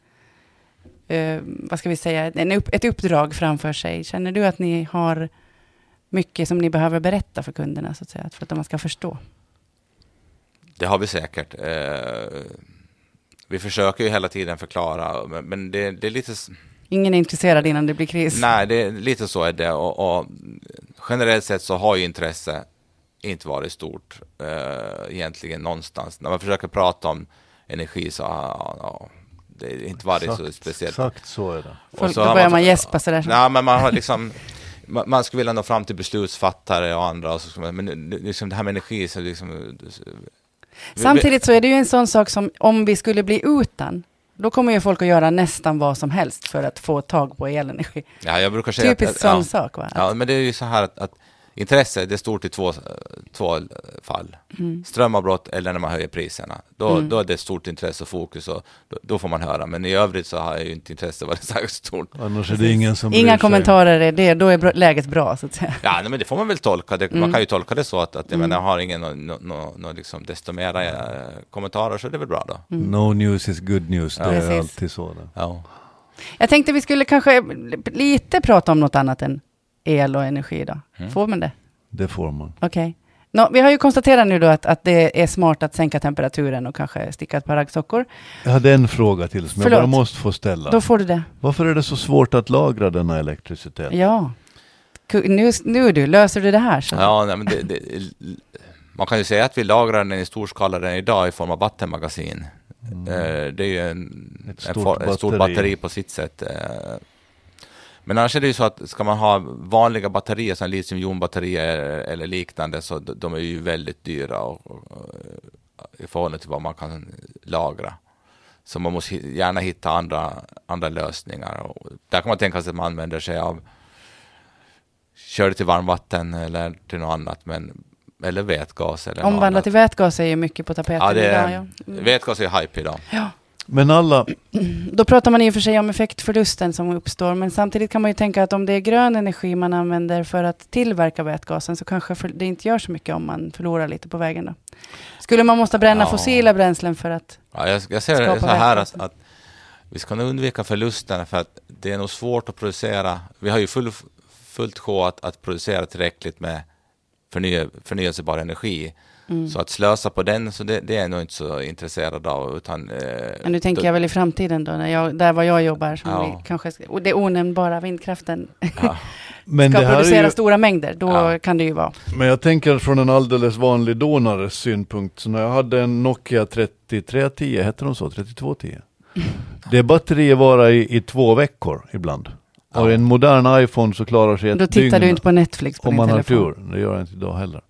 eh, vad ska vi säga, en upp, ett uppdrag framför sig. Känner du att ni har mycket som ni behöver berätta för kunderna, så att säga, för att de ska förstå? Det har vi säkert. Eh, vi försöker ju hela tiden förklara, men, men det, det, är lite... Ingen är intresserad innan det blir kris? Nej, det, lite så är det. Och, och generellt sett så har ju intresse inte varit stort eh, egentligen någonstans. När man försöker prata om energi så, ja, ja, det är inte varit exakt, så speciellt. Exakt så är det. Folk, så då börjar man, man gäspa sådär. Nej, men man har liksom, man, man skulle vilja nå fram till beslutsfattare och andra, och så, men liksom det här med energi, så liksom, Samtidigt så är det ju en sån sak som om vi skulle bli utan, Då kommer ju folk att göra nästan vad som helst för att få tag på elenergi. Ja, jag brukar säga Typiskt att, sån ja, sak va? Ja, men det är ju så här att, att intresse det är stort i två, två fall. Mm. Strömavbrott eller när man höjer priserna. Då, Mm. då är det stort intresse och fokus och då, då får man höra. Men i övrigt så har ju inte intresse varit särskilt stort. Annars är det ingen som Inga kommentarer är det, då är läget bra så att säga. Ja, nej, men det får man väl tolka. Det, Mm. Man kan ju tolka det så att, att jag Mm. menar, har ingen no, no, no, no, liksom desto mera eh, kommentarer så är det väl bra då. Mm. No news is good news. Ja. Det är Precis. alltid så. Ja. Jag tänkte vi skulle kanske lite prata om något annat än el och energi idag. Mm. Får man det? Det får man. Okej. Nå, vi har ju konstaterat nu då att, att det är smart att sänka temperaturen och kanske sticka ett par raggsockor. Jag hade en fråga till som jag Förlåt. bara måste få ställa. Då får du det. Varför är det så svårt att lagra denna elektricitet? Ja. Nu, nu du, löser du det här så. Ja, nej, men det, det, man kan ju säga att vi lagrar den i stor skala redan idag i form av vattenmagasin. Eh, Det är ju en, Mm. Ett en, stort for, ett stort batteri. batteri på sitt sätt. Men annars är det ju så att ska man ha vanliga batterier som litiumjonbatterier eller liknande så de, är ju väldigt dyra och, och, i förhållande till vad man kan lagra. Så man måste gärna hitta andra, andra lösningar. Och där kan man tänka sig att man använder sig av kör det till varmvatten eller till något annat, men, eller vätgas. Eller Omvandla till vätgas är ju mycket på tapeten Ja, det idag. Ja. Mm. vätgas är hype idag. Men alla, Då pratar man i och för sig om effektförlusten som uppstår, men samtidigt kan man ju tänka att om det är grön energi man använder för att tillverka vätgasen så kanske det inte gör så mycket om man förlorar lite på vägen då. Skulle man måste bränna Ja. fossila bränslen för att... Ja, jag, jag ser det så här att, att vi ska nog undvika förlusterna för att det är nog svårt att producera. Vi har ju full, fullt sjå att, att producera tillräckligt med förny, förnyelsebar energi. Mm. Så att slösa på den, så det, det är jag nog inte så intresserad av. Utan, eh, Men nu tänker då- jag väl i framtiden då, när jag, där var jag jobbar, som Ja. vi kanske, och det onämnbara vindkraften Ja, [LAUGHS] men ska det här producera är ju, stora mängder, då Ja. kan det ju vara. Men jag tänker från en alldeles vanlig donares synpunkt. Så när jag hade en Nokia 3310, hette de så? 3210? [LAUGHS] Det batteriet varar i, i två veckor ibland. Och Ja. en modern iPhone så klarar sig ett Då tittar dygn du inte på Netflix på om din man har telefon. tur. Det gör jag inte idag heller.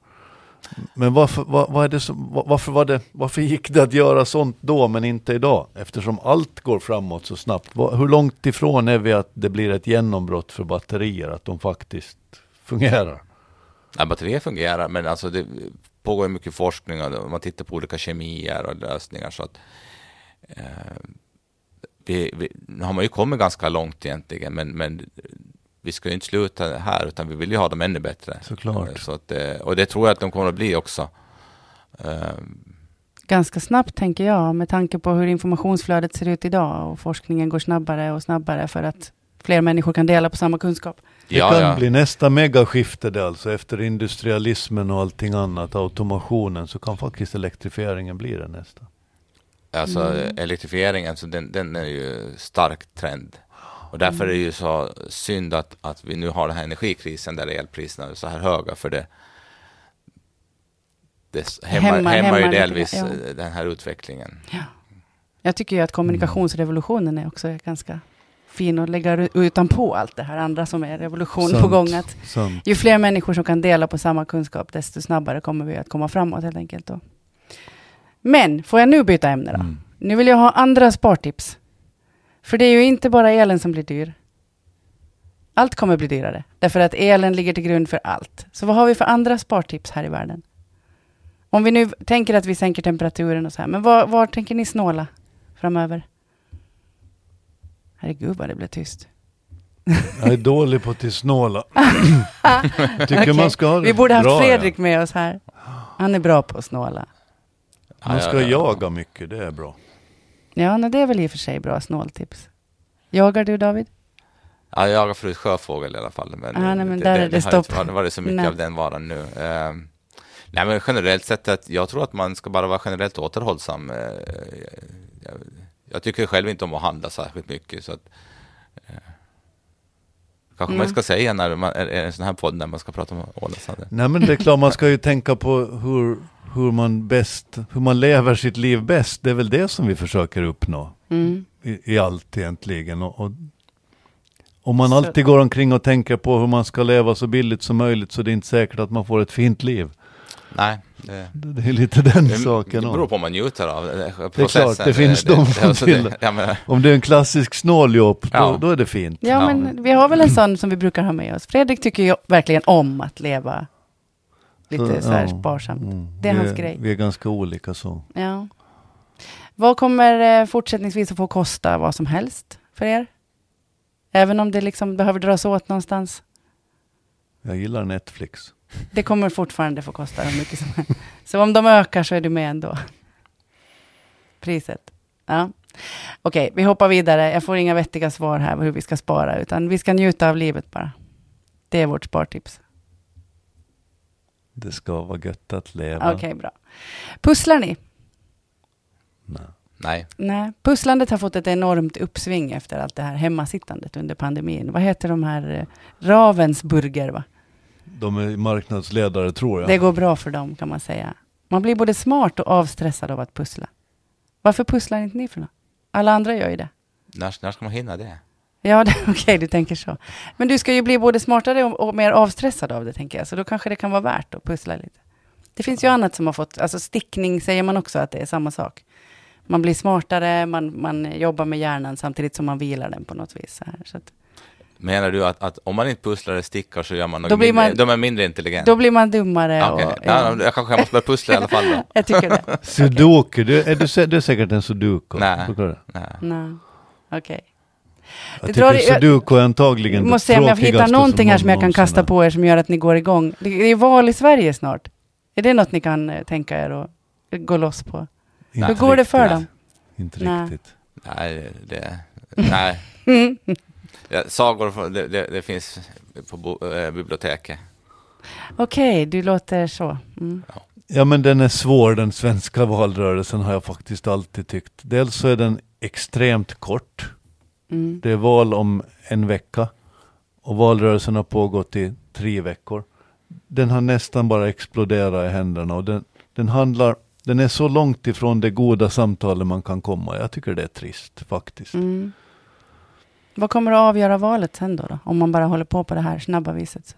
Men varför, var, var är det som, varför, var det, varför gick det att göra sånt då men inte idag? Eftersom allt går framåt så snabbt. Hur långt ifrån är vi att det blir ett genombrott för batterier? Att de faktiskt fungerar? Ja, batterier fungerar, men alltså det pågår mycket forskning och man tittar på olika kemier och lösningar. Så att, eh, vi, vi, nu har man ju kommit ganska långt egentligen, men, men vi ska ju inte sluta här, utan vi vill ju ha dem ännu bättre. Såklart. Eh, Så att, eh, och det tror jag att de kommer att bli också. Eh, Ganska snabbt tänker jag, med tanke på hur informationsflödet ser ut idag och forskningen går snabbare och snabbare för att fler människor kan dela på samma kunskap. Det ja, kan ja. bli nästa megaskifte det alltså. Efter industrialismen och allting annat, automationen, så kan faktiskt elektrifieringen bli det nästa. Alltså Mm. elektrifieringen, så den, den är ju stark trend. Och därför är det ju så synd att, att vi nu har den här energikrisen där elpriserna är så här höga, för det, det hämmar, ju lite, delvis ja. eh, den här utvecklingen. Jag tycker ju att kommunikationsrevolutionen är också ganska fin att lägga utanpå allt det här andra som är revolution på Sant. gång. Att Sant. ju fler människor som kan dela på samma kunskap, desto snabbare kommer vi att komma framåt helt enkelt. Då. Men, får jag nu byta ämne då? Mm. Nu vill jag ha andra spartips. För det är ju inte bara elen som blir dyr. Allt kommer bli dyrare, därför att elen ligger till grund för allt. Så vad har vi för andra spartips här i världen? Om vi nu tänker att vi sänker temperaturen och så här, men var, var tänker ni snåla framöver? Herregud vad det blev tyst. [LAUGHS] Jag är dålig på att snåla. [LAUGHS] Tycker Okej. man ska ha det Vi borde haft bra, Fredrik med oss här. Han är bra på att snåla. Ja. Man ska Ja, ja, ja. jaga mycket, det är bra. Ja, nej, det är väl i och för sig bra snåltips. Jagar du David? Ja, jag jagar förut sjöfågel i alla fall. Men, Ah, nej, men där är det har inte stopp. varit- så mycket Nej. av den varan nu. Eh, nej, men generellt sett, att jag tror att man ska bara vara generellt återhållsam. Eh, jag, jag tycker själv inte om att handla särskilt mycket. Så att, eh, kanske man Mm. ska säga när man är är en sån här podd när man ska prata om ålesande. Nej men det är klart, man ska ju tänka på hur, hur man bäst, hur man lever sitt liv bäst. Det är väl det som vi försöker uppnå Mm. i, i allt egentligen. Och, och, om man Så- alltid går omkring och tänker på hur man ska leva så billigt som möjligt så det är inte säkert att man får ett fint liv. Nej. Det, det är lite den det, saken. Det beror på om man njuter av processen. Det är klart, det finns det, de som. Det, ja, om det är en klassisk snåljåp, ja. då, då, är det fint. Ja, ja, men vi har väl en sån som vi brukar ha med oss. Fredrik tycker ju verkligen om att leva lite så, här sparsamt. Mm. Det är vi, hans grej. Vi är ganska olika så. Ja. Vad kommer eh, fortsättningsvis att få kosta vad som helst för er? Även om det liksom behöver dras åt någonstans? Jag gillar Netflix. Det kommer fortfarande få kosta hur mycket som helst. [LAUGHS] Så om de ökar så är du med ändå. Priset. Ja. Okej, vi hoppar vidare. Jag får inga vettiga svar här på hur vi ska spara, utan vi ska njuta av livet bara. Det är vårt spartips. Det ska vara gött att leva. Okej, bra. Pusslar ni? Nej. Nej. Nej. Pusslandet har fått ett enormt uppsving efter allt det här hemmasittandet under pandemin. Vad heter de här? Eh, Ravensburger, va? De är marknadsledare tror jag. Det går bra för dem kan man säga. Man blir både smart och avstressad av att pussla. Varför pusslar inte ni för något? Alla andra gör ju det. När, när ska man hinna det? Ja, [LAUGHS] okej, okay, du tänker så. Men du ska ju bli både smartare och, och, mer avstressad av det, tänker jag. Så då kanske det kan vara värt att pussla lite. Det finns ju annat som har fått, alltså stickning säger man också att det är samma sak. Man blir smartare, man, man jobbar med hjärnan samtidigt som man vilar den på något vis. Så här, så att. Menar du att, att, om man inte pusslar eller stickar så gör man något mindre, man, de är mindre intelligenta? Då blir man dummare. Okay. Och, ja. jag kanske måste börja pussla i alla fall då. [LAUGHS] jag tycker det. Sudoku, du, är, du, du är säkert en sudoku? Nej. Nej. Okej. Okay. Jag tycker drar, sudoku är antagligen Jag måste se om jag hittar någonting här som jag kan kasta på er som gör att ni går igång. Det är val i Sverige snart. Är det något ni kan eh, tänka er att gå loss på? Nej, Hur går det för dem? Inte riktigt. Nej, det... Nej. [LAUGHS] Ja, sagor, det, det, det finns på bo, äh, biblioteket. Okej, okay, du låter så. Mm. Ja. ja, men den är svår, den svenska valrörelsen har jag faktiskt alltid tyckt. Dels så är den extremt kort. Mm. Det är val om en vecka och valrörelsen har pågått i tre veckor. Den har nästan bara exploderat i händerna och den, den handlar den är så långt ifrån det goda samtalet man kan komma. Jag tycker det är trist faktiskt. Mm. Vad kommer att avgöra valet sen då, då? Om man bara håller på på det här snabba viset? Så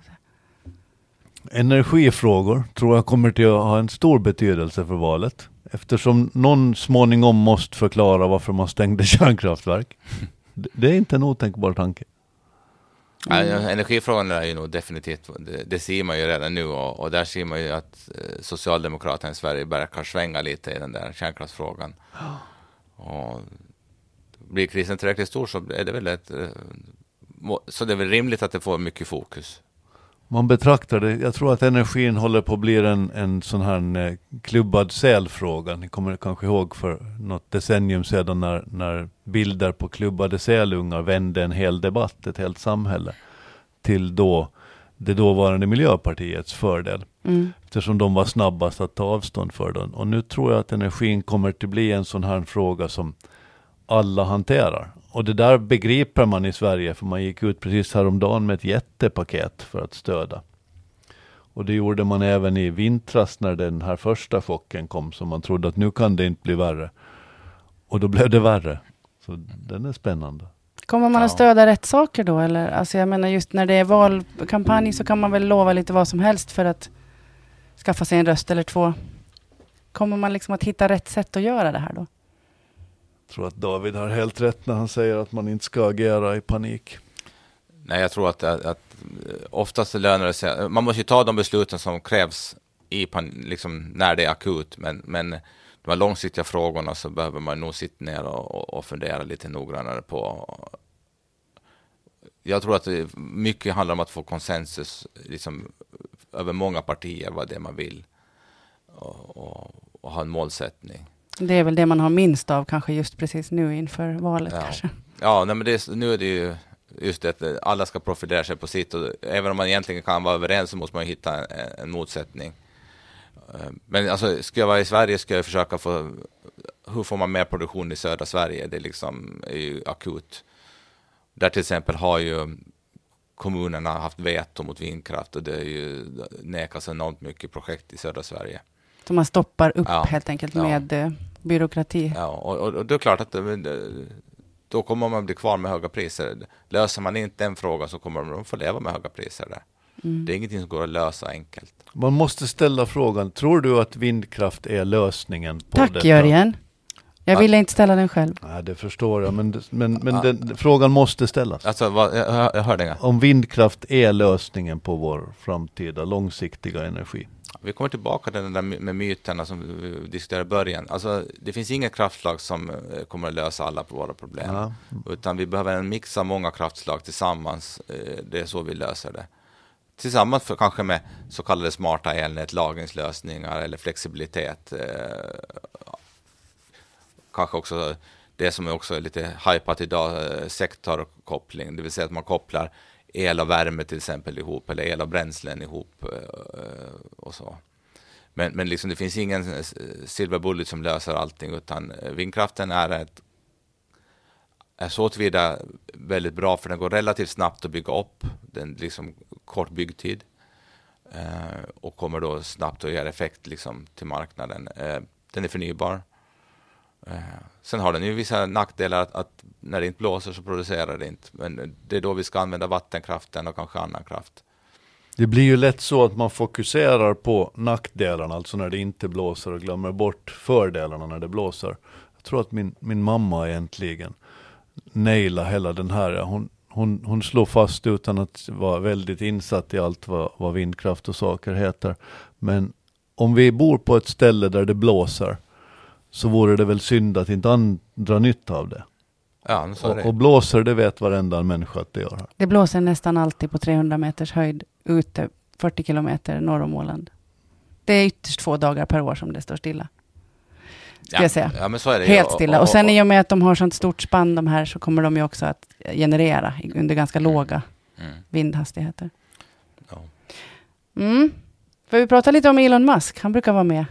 Energifrågor tror jag kommer till att ha en stor betydelse för valet. Eftersom någon småningom måste förklara varför man stängde [LAUGHS] kärnkraftverk. [LAUGHS] Det är inte en otänkbar tanke. Mm. Ja, energifrågan är ju nog definitivt, det, det ser man ju redan nu och, och, där ser man ju att eh, Socialdemokraterna i Sverige börjar svänga lite i den där kärnkraftsfrågan. Och blir krisen tillräckligt stor så är det väl ett, eh, så det är väl rimligt att det får mycket fokus. Man betraktar det, jag tror att energin håller på att bli en, en sån här eh, klubbad sälfråga. Ni kommer kanske ihåg för något decennium sedan när, när bilder på klubbade sälungar vände en hel debatt, ett helt samhälle, till då det dåvarande Miljöpartiets fördel. Mm. Eftersom de var snabbast att ta avstånd för den. Och nu tror jag att energin kommer att bli en sån här fråga som alla hanterar. Och det där begriper man i Sverige, för man gick ut precis häromdagen med ett jättepaket för att stödja. Och det gjorde man även i vintras när den här första chocken kom, så man trodde att nu kan det inte bli värre. Och då blev det värre. Så den är spännande. Kommer man att stödja rätt saker då? Eller? Alltså jag menar just när det är valkampanj så kan man väl lova lite vad som helst för att skaffa sig en röst eller två. Kommer man liksom att hitta rätt sätt att göra det här då? Jag tror att David har helt rätt när han säger att man inte ska agera i panik. Nej, jag tror att, att, att eh, oftast lönar det sig. Man måste ju ta de besluten som krävs i liksom, när det är akut, men, men de här långsiktiga frågorna så behöver man nog sitta ner och, och fundera lite noggrannare på. Jag tror att mycket handlar om att få konsensus liksom, över många partier vad det är man vill och, och, och ha en målsättning. Det är väl det man har minst av kanske just precis nu inför valet ja. kanske. Ja, nej, men det, nu är det ju just det att alla ska profilera sig på sitt och även om man egentligen kan vara överens så måste man hitta en, en motsättning. Eh, men alltså, ska jag vara i Sverige ska jag försöka få, hur får man mer produktion i södra Sverige? Det liksom är ju akut. Där till exempel har ju kommunerna haft veto mot vindkraft och det är ju nekas enormt mycket projekt i södra Sverige. Så man stoppar upp ja. helt enkelt med ja. Eh, byråkrati. Ja, och, och, och, det är klart att det, då kommer man bli kvar med höga priser. Löser man inte den frågan så kommer man få leva med höga priser där. Mm. Det är ingenting som går att lösa enkelt. Man måste ställa frågan, tror du att vindkraft är lösningen på Tack, detta? Jörgen. Jag ville inte ställa den själv. Nej, det förstår jag, men, men, men den, frågan måste ställas. Alltså, vad, jag, jag hörde inga. Om vindkraft är lösningen på vår framtida långsiktiga energi. Vi kommer tillbaka till den där med myterna som vi diskuterade i början. Alltså, det finns inget kraftslag som eh, kommer att lösa alla våra problem. Ja. Utan vi behöver en mix av många kraftslag tillsammans. Eh, det är så vi löser det. Tillsammans för, kanske med så kallade smarta elnät, lagringslösningar eller flexibilitet. Kanske också det som är också lite hypat idag, eh, sektorkoppling, det vill säga att man kopplar el och värme till exempel ihop eller el och bränslen ihop eh, och så. Men, men liksom det finns ingen eh, silver bullet som löser allting utan vindkraften är ett är så tillvida väldigt bra för den går relativt snabbt att bygga upp. Den liksom kort byggtid och kommer då snabbt att ge effekt liksom till marknaden. Den är förnybar. Eh, sen har den ju vissa nackdelar att, att, när det inte blåser så producerar det inte. Men det är då vi ska använda vattenkraften och kanske annan kraft. Det blir ju lätt så att man fokuserar på nackdelarna, alltså när det inte blåser och glömmer bort fördelarna när det blåser. Jag tror att min, min mamma egentligen naila hela den här. Hon, hon, hon slår fast utan att vara väldigt insatt i allt vad, vad vindkraft och saker heter. Men om vi bor på ett ställe där det blåser så vore det väl synd att inte andra nytta av det. Ja, så och, och, blåser, det vet varenda människa att det gör. Det blåser nästan alltid på 300 meters höjd ute 40 kilometer norr om Åland. Det är ytterst få dagar per år som det står stilla. Ska ja, jag säga. Ja, men så är det. Helt stilla. Och, och, och sen i och med att de har sånt stort spann de här så kommer de ju också att generera under ganska mm. låga mm. vindhastigheter. Ja. Mm. Får vi prata lite om Elon Musk? Han brukar vara med.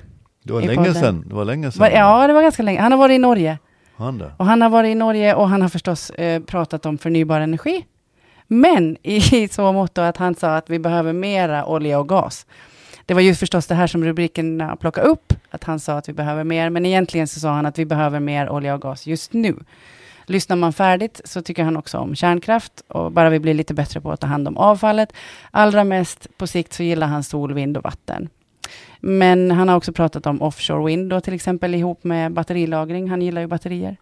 Det var länge sedan. Det var länge sedan. Ja, det var ganska länge. Han har varit i Norge. Han det. Och han har varit i Norge och han har förstås eh, pratat om förnybar energi. Men i så mått att han sa att vi behöver mera olja och gas. Det var ju förstås det här som rubriken plockade upp, att han sa att vi behöver mer, men egentligen så sa han att vi behöver mer olja och gas just nu. Lyssnar man färdigt så tycker han också om kärnkraft och bara vi blir lite bättre på att ta hand om avfallet. Allra mest på sikt så gillar han sol, vind och vatten. Men han har också pratat om offshore wind då till exempel ihop med batterilagring. Han gillar ju batterier.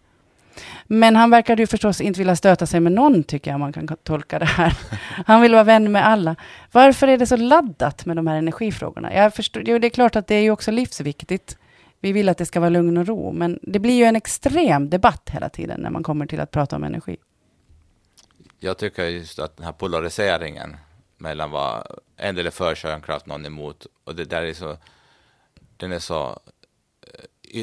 Men han verkar ju förstås inte vilja stöta sig med någon, tycker jag man kan tolka det här. [LAUGHS] Han vill vara vän med alla. Varför är det så laddat med de här energifrågorna? Jag förstår, jo, det är klart att det är ju också livsviktigt. Vi vill att det ska vara lugn och ro, men det blir ju en extrem debatt hela tiden när man kommer till att prata om energi. Jag tycker just att den här polariseringen mellan vad en del är för kärnkraft, någon emot, och det där är så, den är så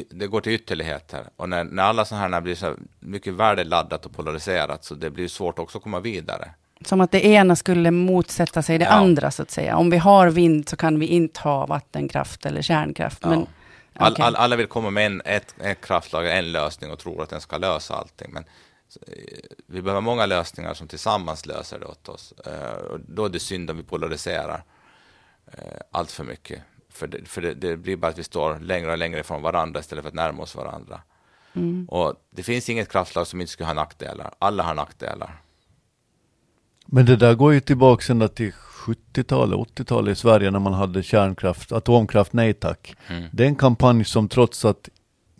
det går till ytterligheter. Och när, när alla sådana här blir så mycket värdeladdat och polariserat så det blir svårt också att komma vidare. Som att det ena skulle motsätta sig det ja. andra så att säga. Om vi har vind så kan vi inte ha vattenkraft eller kärnkraft. Ja. Men, all, all, alla vill komma med en, ett, ett kraftslag, en lösning och tror att den ska lösa allting. Men eh, vi behöver många lösningar som tillsammans löser det åt oss. Uh, och då är det synd om vi polariserar uh, allt för mycket. För, det, för det, det, blir bara att vi står längre och längre från varandra istället för att närma oss varandra. Mm. Och det finns inget kraftslag som inte skulle ha nackdelar. Alla har nackdelar. Men det där går ju tillbaka ända till 70-talet, 80-talet i Sverige när man hade kärnkraft, atomkraft nej tack. Mm. Det är en kampanj som trots att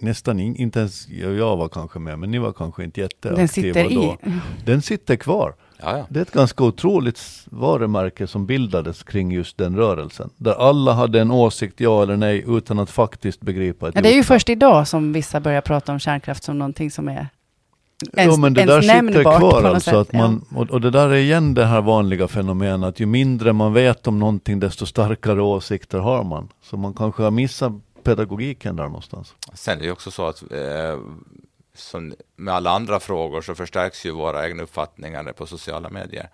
nästan in, inte ens jag var kanske med, men ni var kanske inte jätteaktiva Den sitter då. I. Den sitter kvar. Ja, Det är ett ganska otroligt varumärke som bildades kring just den rörelsen. Där alla hade en åsikt, ja eller nej, utan att faktiskt begripa ett ja, Det är ju först idag som vissa börjar prata om kärnkraft som någonting som är ens, ja, men det där sitter kvar alltså. Att man, och, och, det där är igen det här vanliga fenomenet att ju mindre man vet om någonting desto starkare åsikter har man. Så man kanske har missat pedagogiken där någonstans. Sen är det också så att eh, som med alla andra frågor så förstärks ju våra egna uppfattningar på sociala medier.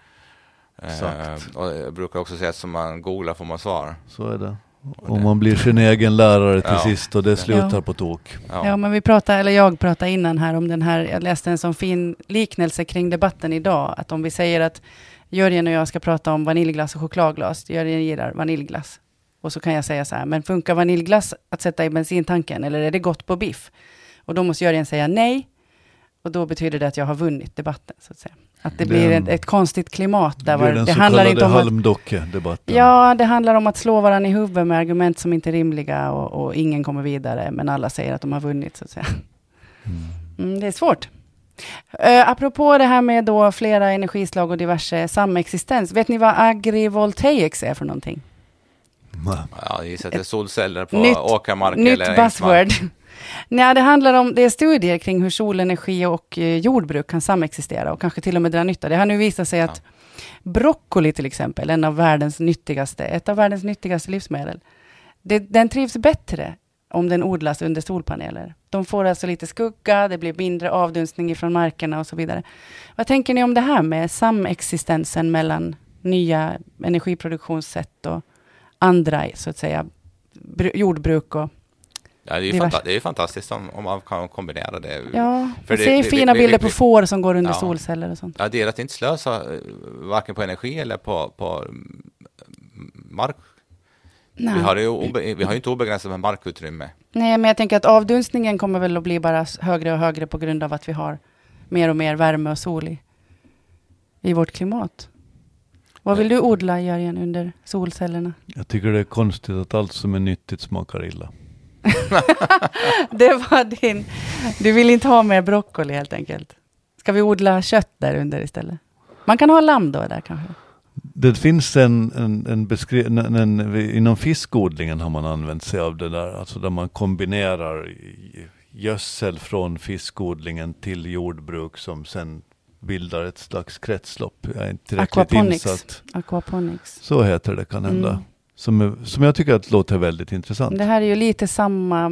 Eh, och jag brukar också säga att som man googlar får man svar. Så är det. Och man blir sin egen lärare till ja. sist och det slutar ja. på tok. Ja. ja. men vi pratade, eller jag pratade innan här om den här, jag läste en sån fin liknelse kring debatten idag, att om vi säger att Jörgen och jag ska prata om vaniljglass och chokladglas, Jörgen gillar vaniljglass. Och så kan jag säga så här, men funkar vaniljglass att sätta i bensintanken eller är det gott på biff? Och då måste Jörgen säga nej. Och då betyder det att jag har vunnit debatten, så att säga. Att det blir ett, ett konstigt klimat där. Det den det handlar inte om halmdocke-debatten. Ja, det handlar om att slå varandra i huvudet med argument som inte är rimliga och, och, ingen kommer vidare, men alla säger att de har vunnit, så att säga. Mm. Mm, det är svårt. Uh, apropå det här med då flera energislag och diverse samexistens. Vet ni vad agrivoltaics är för någonting? Ja, det är solceller på nytt, åkermark nytt eller buzzword. [LAUGHS] Nej, det handlar om, det är studier kring hur solenergi och eh, jordbruk kan samexistera och kanske till och med dra nytta. Det har nu visat sig att broccoli till exempel, en av världens nyttigaste, ett av världens nyttigaste livsmedel, det, den trivs bättre om den odlas under solpaneler. De får alltså lite skugga, det blir mindre avdunstning från markerna och så vidare. Vad tänker ni om det här med samexistensen mellan nya energiproduktionssätt och andra, så att säga, jordbruk och Ja, det, är ju det är fantastiskt om, om, man kan kombinera det. Ja, För det, ser fina vi, bilder vi, på får som går under ja, solceller och sånt. Ja, det är att inte slösa varken på energi eller på, på mm, mark. Nej. Vi har, ju obe, vi har ju inte obegränsat med markutrymme. Nej, men jag tänker att avdunstningen kommer väl att bli bara högre och högre på grund av att vi har mer och mer värme och sol i, i vårt klimat. Vad vill du odla, Jörgen, under solcellerna? Jag tycker det är konstigt att allt som är nyttigt smakar illa. [LAUGHS] det var din... Du vill inte ha mer broccoli helt enkelt. Ska vi odla kött där under istället? Man kan ha lamm då där kanske? Det finns en, en, en beskrivning, inom fiskodlingen har man använt sig av det där, alltså där man kombinerar gödsel från fiskodlingen till jordbruk som sen bildar ett slags kretslopp. Jag är inte tillräckligt Aquaponics. insatt. Aquaponics. Så heter det kan hända. Mm. Som, som jag tycker att låter väldigt intressant. Det här är ju lite samma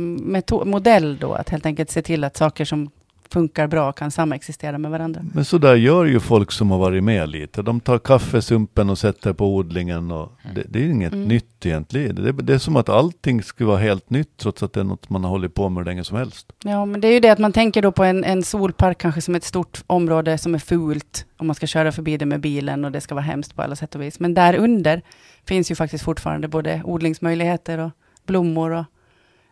modell då, att helt enkelt se till att saker som funkar bra kan samexistera med varandra. Men så där gör ju folk som har varit med lite. De tar kaffesumpen och sätter på odlingen. Och det, det är inget mm. nytt egentligen. Det, det, är som att allting skulle vara helt nytt trots att det är något man har hållit på med länge som helst. Ja, men det är ju det att man tänker då på en, en solpark kanske som ett stort område som är fult. Om man ska köra förbi det med bilen och det ska vara hemskt på alla sätt och vis. Men där under finns ju faktiskt fortfarande både odlingsmöjligheter och blommor och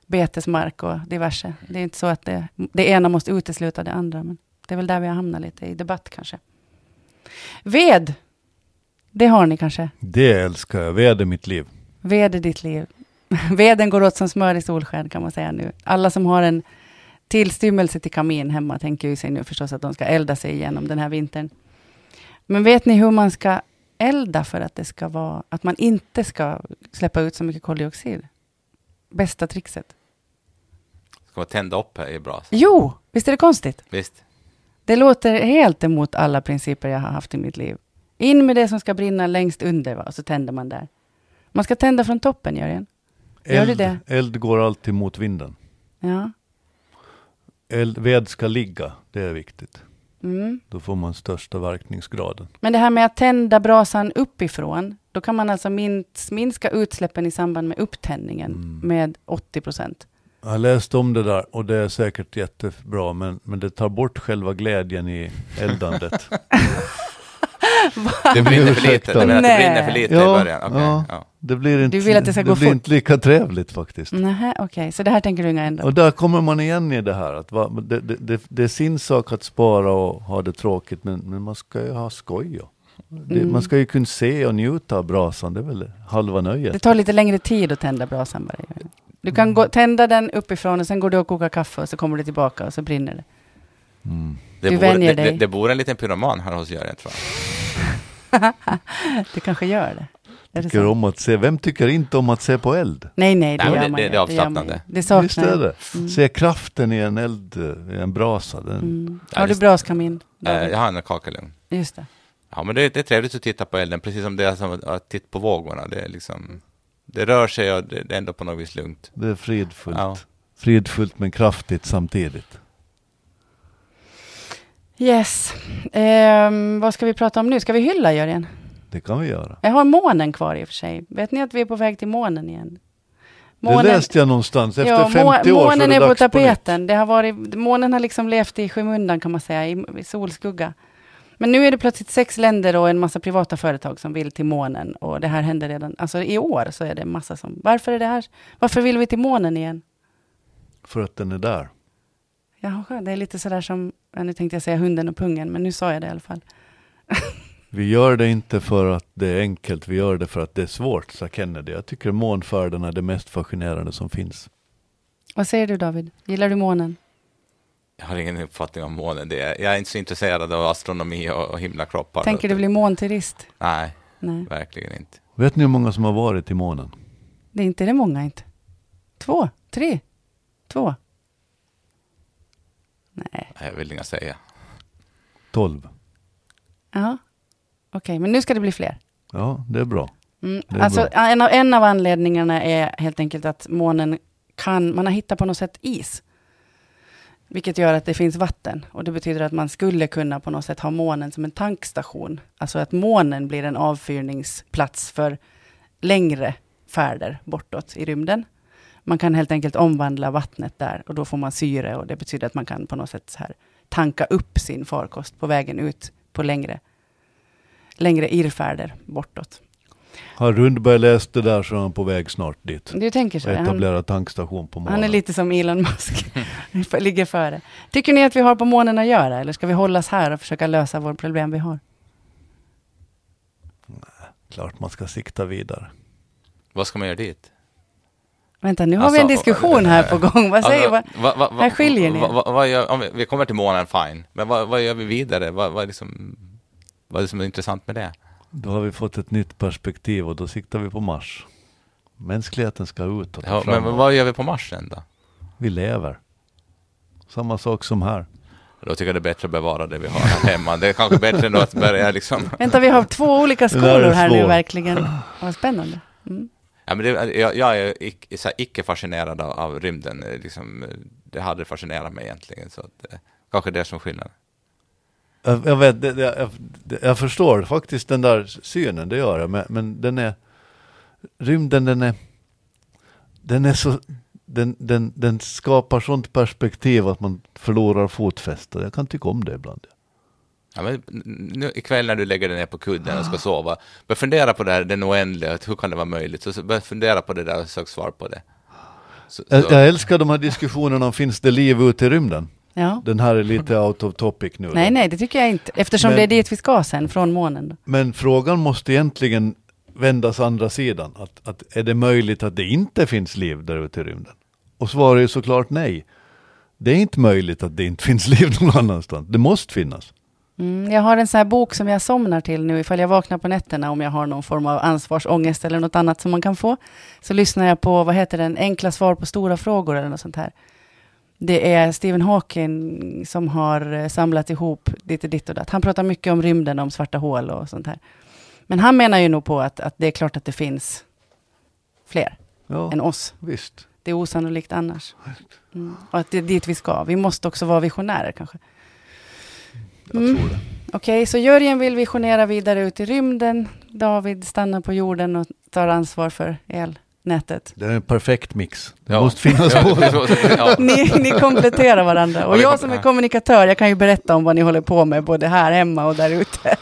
betesmark och diverse. Det är inte så att det, det ena måste utesluta det andra, men det är väl där vi har hamnat lite i debatt kanske. Ved, det har ni kanske? Det älskar jag. Ved är mitt liv. Ved är ditt liv. [LAUGHS] Veden går åt som smör i solsken kan man säga nu. Alla som har en tillstymmelse till kamin hemma tänker ju sig nu förstås att de ska elda sig igenom den här vintern. Men vet ni hur man ska elda för att det ska vara, att man inte ska släppa ut så mycket koldioxid? Bästa trixet. Ska man tända upp är bra? Jo, visst är det konstigt? Visst. Det låter helt emot alla principer jag har haft i mitt liv. In med det som ska brinna längst under, va? och så tänder man där. Man ska tända från toppen, Jörgen. Gör eld, du det? Eld går alltid mot vinden. Ja. Eld, ved ska ligga, det är viktigt. Mm. Då får man största verkningsgraden. Men det här med att tända brasan uppifrån, då kan man alltså minska utsläppen i samband med upptändningen mm. med 80 procent. Jag har läst om det där och det är säkert jättebra, men, men det tar bort själva glädjen i eldandet. [LAUGHS] det brinner för lite, det, det brinner för lite ja, i början? Okay. Ja, ja. Det blir inte, du vill att det ska det gå blir fort? inte lika trevligt faktiskt. okej, okay. så det här tänker du inga ändra Och där kommer man igen i det här, att va, det, det, det, är sin sak att spara och ha det tråkigt, men, men man ska ju ha skoj. Mm. Man ska ju kunna se och njuta av brasan, det är väl halva nöjet. Det tar lite längre tid att tända brasan bara. Du kan gå, tända den uppifrån och sen går du och kokar kaffe och så kommer du tillbaka och så brinner det. Mm. Det du bor, vänjer dig. Det, det bor en liten pyroman här hos Göran tror jag. [LAUGHS] det kanske gör det. Tycker om att se, vem tycker inte om att se på eld? Nej, nej, det nej, gör det, man det, det är avslappnande. Det, saknar Visst är det. Mm. Se kraften i en eld, i en brasa. Den. Mm. Har du braskamin? Äh, jag har en kakelugn. Just det. Ja, men det, det, är trevligt att titta på elden, precis som det är som att titta på vågorna. Det, är liksom, det rör sig och det, är ändå på något vis lugnt. Det är fridfullt. Ja. Fridfullt men kraftigt samtidigt. Yes. Um, vad ska vi prata om nu? Ska vi hylla Jörgen? Det kan vi göra. Jag har månen kvar i och för sig. Vet ni att vi är på väg till månen igen? Månen, det läste jag någonstans. Efter ja, 50 år Månen är, är på tapeten. På det har varit, månen har liksom levt i skymundan kan man säga, i, i solskugga. Men nu är det plötsligt sex länder och en massa privata företag som vill till månen. Och det här händer redan, alltså i år så är det massa som, varför är det här, varför vill vi till månen igen? För att den är där. Jaha, det är lite sådär som, nu tänkte jag säga hunden och pungen, men nu sa jag det i alla fall. [LAUGHS] Vi gör det inte för att det är enkelt, vi gör det för att det är svårt, sa Kennedy. Jag tycker månfärderna är det mest fascinerande som finns. Vad säger du David? Gillar du månen? Jag har ingen uppfattning om månen. Det är, jag är inte så intresserad av astronomi och, och himlakroppar. Tänker du bli månturist? Nej, Nej, verkligen inte. Vet ni hur många som har varit i månen? det är inte det många inte. Två, tre, två. Nej, Jag vill inga säga. 12. ja. Okej, men nu ska det bli fler. Ja, det är bra. Mm. Det är Alltså, bra. en, av, en av anledningarna är helt enkelt att månen kan, man har hittat på något sätt is. Vilket gör att det finns vatten. Och det betyder att man skulle kunna på något sätt ha månen som en tankstation. Alltså att månen blir en avfyrningsplats för längre färder bortåt i rymden. Man kan helt enkelt omvandla vattnet där och då får man syre och det betyder att man kan på något sätt så här tanka upp sin farkost på vägen ut på längre, längre irrfärder bortåt. Har Rundberg läst det där så är han på väg snart dit. Du tänker så? Och Han, etablera tankstation på månen. han är lite som Elon Musk, [LAUGHS] ligger före. Tycker ni att vi har på månen att göra eller ska vi hållas här och försöka lösa våra problem vi har? Klart man ska sikta vidare. Vad ska man göra dit? Vänta, nu har Alltså, vi en diskussion här på gång. Vad säger? Alltså, vad- vad- vad- här skiljer ni vad gör, om vi, vi kommer till månen, fine. Men vad, gör vi vidare? Vad, vad, är liksom, vad är det som är intressant med det? Då har vi fått ett nytt perspektiv och då siktar vi på Mars. Mänskligheten ska ut och ta Ja, fram. men vad gör vi på Mars sen då? Vi lever. Samma sak som här. Då tycker jag det är bättre att bevara det vi har här hemma. Det är kanske bättre än att börja liksom... Vänta, vi har två olika skolor här nu verkligen. Vad spännande. Mm. Ja, men det, jag, jag är icke, så här, icke fascinerad av, av rymden. Liksom, det hade fascinerat mig egentligen. Så att, eh, kanske det är som skillnad. Jag, jag, vet, det, jag, jag förstår faktiskt den där synen, det gör jag. Men, men den är... Rymden den är... Den är så... Den, den, den skapar sånt perspektiv att man förlorar fotfästet. Jag kan tycka om det ibland. Ja, men nu, ikväll när du lägger dig ner på kudden och ska sova, börja fundera på det här, den oändliga, hur kan det vara möjligt? Så, börja fundera på det där och sök svar på det. Så, Jag, så, jag älskar de här diskussionerna om finns det liv ute i rymden? Ja. Den här är lite [LAUGHS] out of topic nu. Nej, då. nej, det tycker jag inte. Eftersom Men- det är dit vi ska sen, från månen. Men frågan måste egentligen vändas andra sidan. Att, att är det möjligt att det inte finns liv där ute i rymden? Och svaret är såklart nej. Det är inte möjligt att det inte [LAUGHS] finns liv någon annanstans. Det måste finnas. Mm, jag har en sån här bok som jag somnar till nu ifall jag vaknar på nätterna om jag har någon form av ansvarsångest eller något annat som man kan få. Så lyssnar jag på, vad heter den, Enkla svar på stora frågor eller något sånt här. Det är Stephen Hawking som har eh, samlat ihop lite ditt och datt. Han pratar mycket om rymden, om svarta hål och sånt här. Men han menar ju nog på att, att det är klart att det finns fler Ja, än oss. visst. Det är osannolikt annars. Mm. Och att det är dit vi ska. Vi måste också vara visionärer kanske. Jag Mm. tror det. Okej, så Jörgen vill visionera vidare ut i rymden. David stannar på jorden och tar ansvar för elnätet. Det är en perfekt mix. Det Ja. måste finnas Ja, båda. [LAUGHS] ja. Ni, ni kompletterar varandra. Och jag som är kommunikatör, jag kan ju berätta om vad ni håller på med, både här hemma och där ute.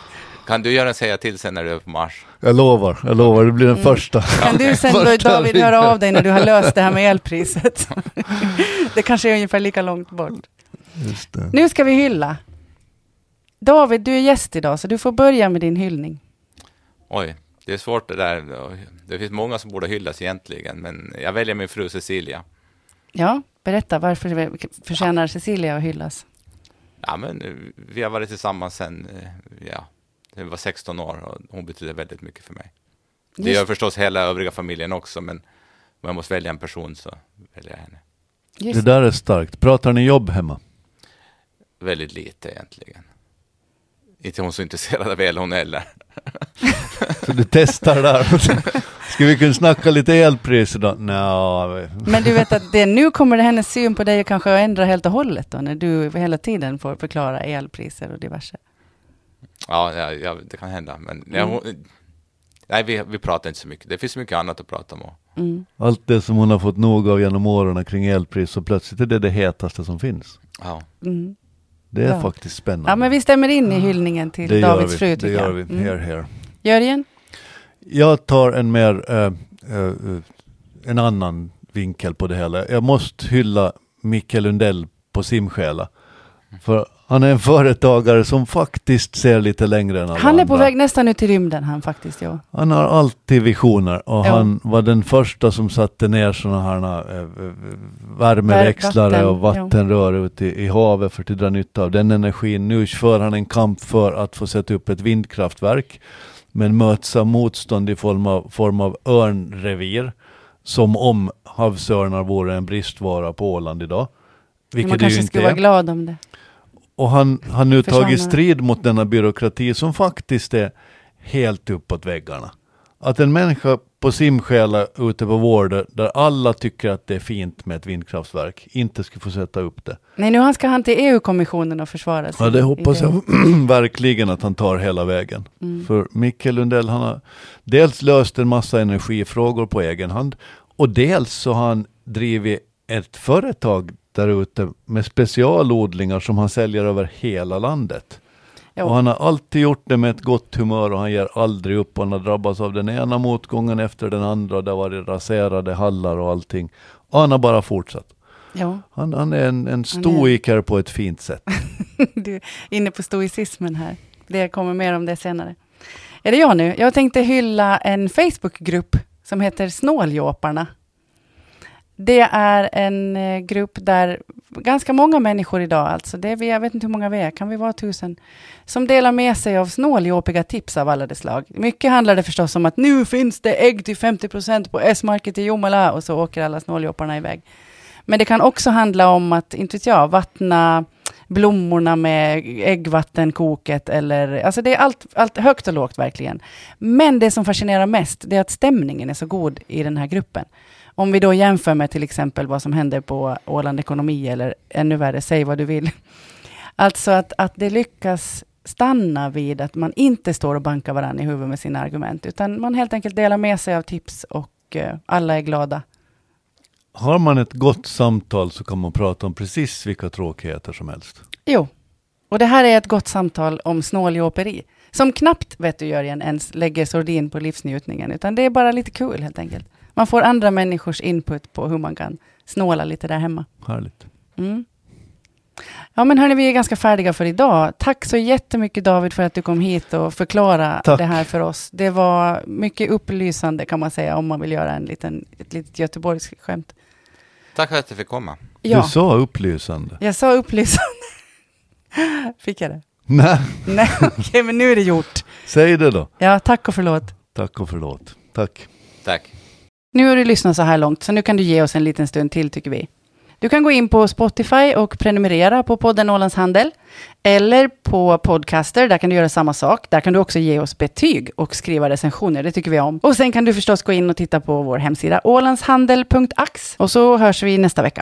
Kan du göra en säga till sen när du är på Mars? Jag lovar, jag lovar. Det blir den Mm. första. Kan du sen, då, Första David, höra av dig när du har löst det här med elpriset? [LAUGHS] Det kanske är ungefär lika långt bort. Just det. Nu ska vi hylla. David, du är gäst idag, så du får börja med din hyllning. Oj, det är svårt det där. Det finns många som borde hyllas egentligen, men jag väljer min fru Cecilia. Ja, berätta, varför förtjänar Cecilia att hyllas? Ja, men eh, vi har varit tillsammans sedan, eh, ja, det var 16 år och hon betyder väldigt mycket för mig. Det Just- gör förstås hela övriga familjen också, men om jag måste välja en person så väljer jag henne. Just Det där är starkt. Pratar ni jobb hemma? Väldigt lite egentligen. Inte hon så intresserad av el hon heller. Så du testar där. Ska vi kunna snacka lite elpriser då? Nja, Men du vet att det, nu kommer det hennes syn på dig kanske att ändra helt och hållet då, när du hela tiden får förklara elpriser och diverse. Ja, ja, ja det kan hända. Men ja, Mm. nej, vi, vi pratar inte så mycket. Det finns mycket annat att prata om. Mm. allt det som hon har fått nog av genom åren kring elpris så plötsligt är det det hetaste som finns. Ja. Mm. Det är Ja. faktiskt spännande. Ja, men vi stämmer in i hyllningen till det Davids gör vi. fru, Det tycker gör jag. vi. Mm. Here, here. Jörgen? Jag tar en mer, eh, eh, en annan vinkel på det hela. Jag måste hylla Micke Lundell på Simsjäla. För Han är en företagare som faktiskt ser lite längre än alla Han är på andra. väg nästan ut i rymden han faktiskt, ja. Han har alltid visioner och Ja. han var den första som satte ner sådana här äh, värmeväxlare Vatten, och vattenrör ute i, i havet för att dra nytta av den energin. Nu för han en kamp för att få sätta upp ett vindkraftverk men möts av motstånd i form av, form av örnrevir som om havsörnar vore en bristvara på Åland idag. Man Vilket ju kanske inte skulle är. vara glad om det. Och han har nu tagit strid mot denna byråkrati som faktiskt är helt uppåt väggarna. Att en människa på simskäla ute på Vårdö, där alla tycker att det är fint med ett vindkraftverk, inte ska få sätta upp det. Nej, nu ska han till EU-kommissionen och försvara sig. Ja, det hoppas jag [CLEARS THROAT] verkligen att han tar hela vägen. Mm. För Micke Lundell, han har dels löst en massa energifrågor på egen hand och dels så har han drivit ett företag där ute med specialodlingar som han säljer över hela landet. Och han har alltid gjort det med ett gott humör och han ger aldrig upp. Han har drabbats av den ena motgången efter den andra. Det har varit raserade hallar och allting. Och han har bara fortsatt. Ja, Han, han är en, en stoiker på ett fint sätt. [LAUGHS] du är inne på stoicismen här. Det kommer mer om det senare. Är det jag nu? Jag tänkte hylla en Facebookgrupp som heter Snåljåparna. Det är en eh, grupp där ganska många människor idag, alltså det är vi, jag vet inte hur många vi är, kan vi vara tusen, som delar med sig av snåljåpiga tips av alla de slag. Mycket handlar det förstås om att nu finns det ägg till 50 procent på S-market i Jomala och så åker alla snåljåparna iväg. Men det kan också handla om att, inte vet jag, vattna blommorna med äggvattenkoket eller, alltså det är allt, allt högt och lågt verkligen. Men det som fascinerar mest, det är att stämningen är så god i den här gruppen. Om vi då jämför med till exempel vad som händer på Åland Ekonomi eller ännu värre, säg vad du vill. Alltså att, att det lyckas stanna vid att man inte står och bankar varandra i huvudet med sina argument, utan man helt enkelt delar med sig av tips och eh, alla är glada. Har man ett gott samtal så kan man prata om precis vilka tråkigheter som helst. Jo, och det här är ett gott samtal om snåljåperi, som knappt, vet du Jörgen, ens lägger sordin på livsnjutningen, utan det är bara lite kul helt enkelt. Man får andra människors input på hur man kan snåla lite där hemma. Härligt. Mm. Ja, men hörni, vi är ganska färdiga för idag. Tack så jättemycket David för att du kom hit och förklara Tack. det här för oss. Det var mycket upplysande kan man säga, om man vill göra en liten, ett litet Göteborgs skämt. Tack för att jag fick komma. Ja, Du sa upplysande. jag sa upplysande. [LAUGHS] Fick jag det? Nej, [LAUGHS] Nej, okej, men nu är det gjort. säg det då. Ja, tack och förlåt. Tack och förlåt. Tack. Tack. Nu har du lyssnat så här långt, så nu kan du ge oss en liten stund till, tycker vi. Du kan gå in på Spotify och prenumerera på podden Ålands Handel. Eller på Podcaster, där kan du göra samma sak. Där kan du också ge oss betyg och skriva recensioner, det tycker vi om. Och sen kan du förstås gå in och titta på vår hemsida ålandshandel.ax. Och så hörs vi nästa vecka.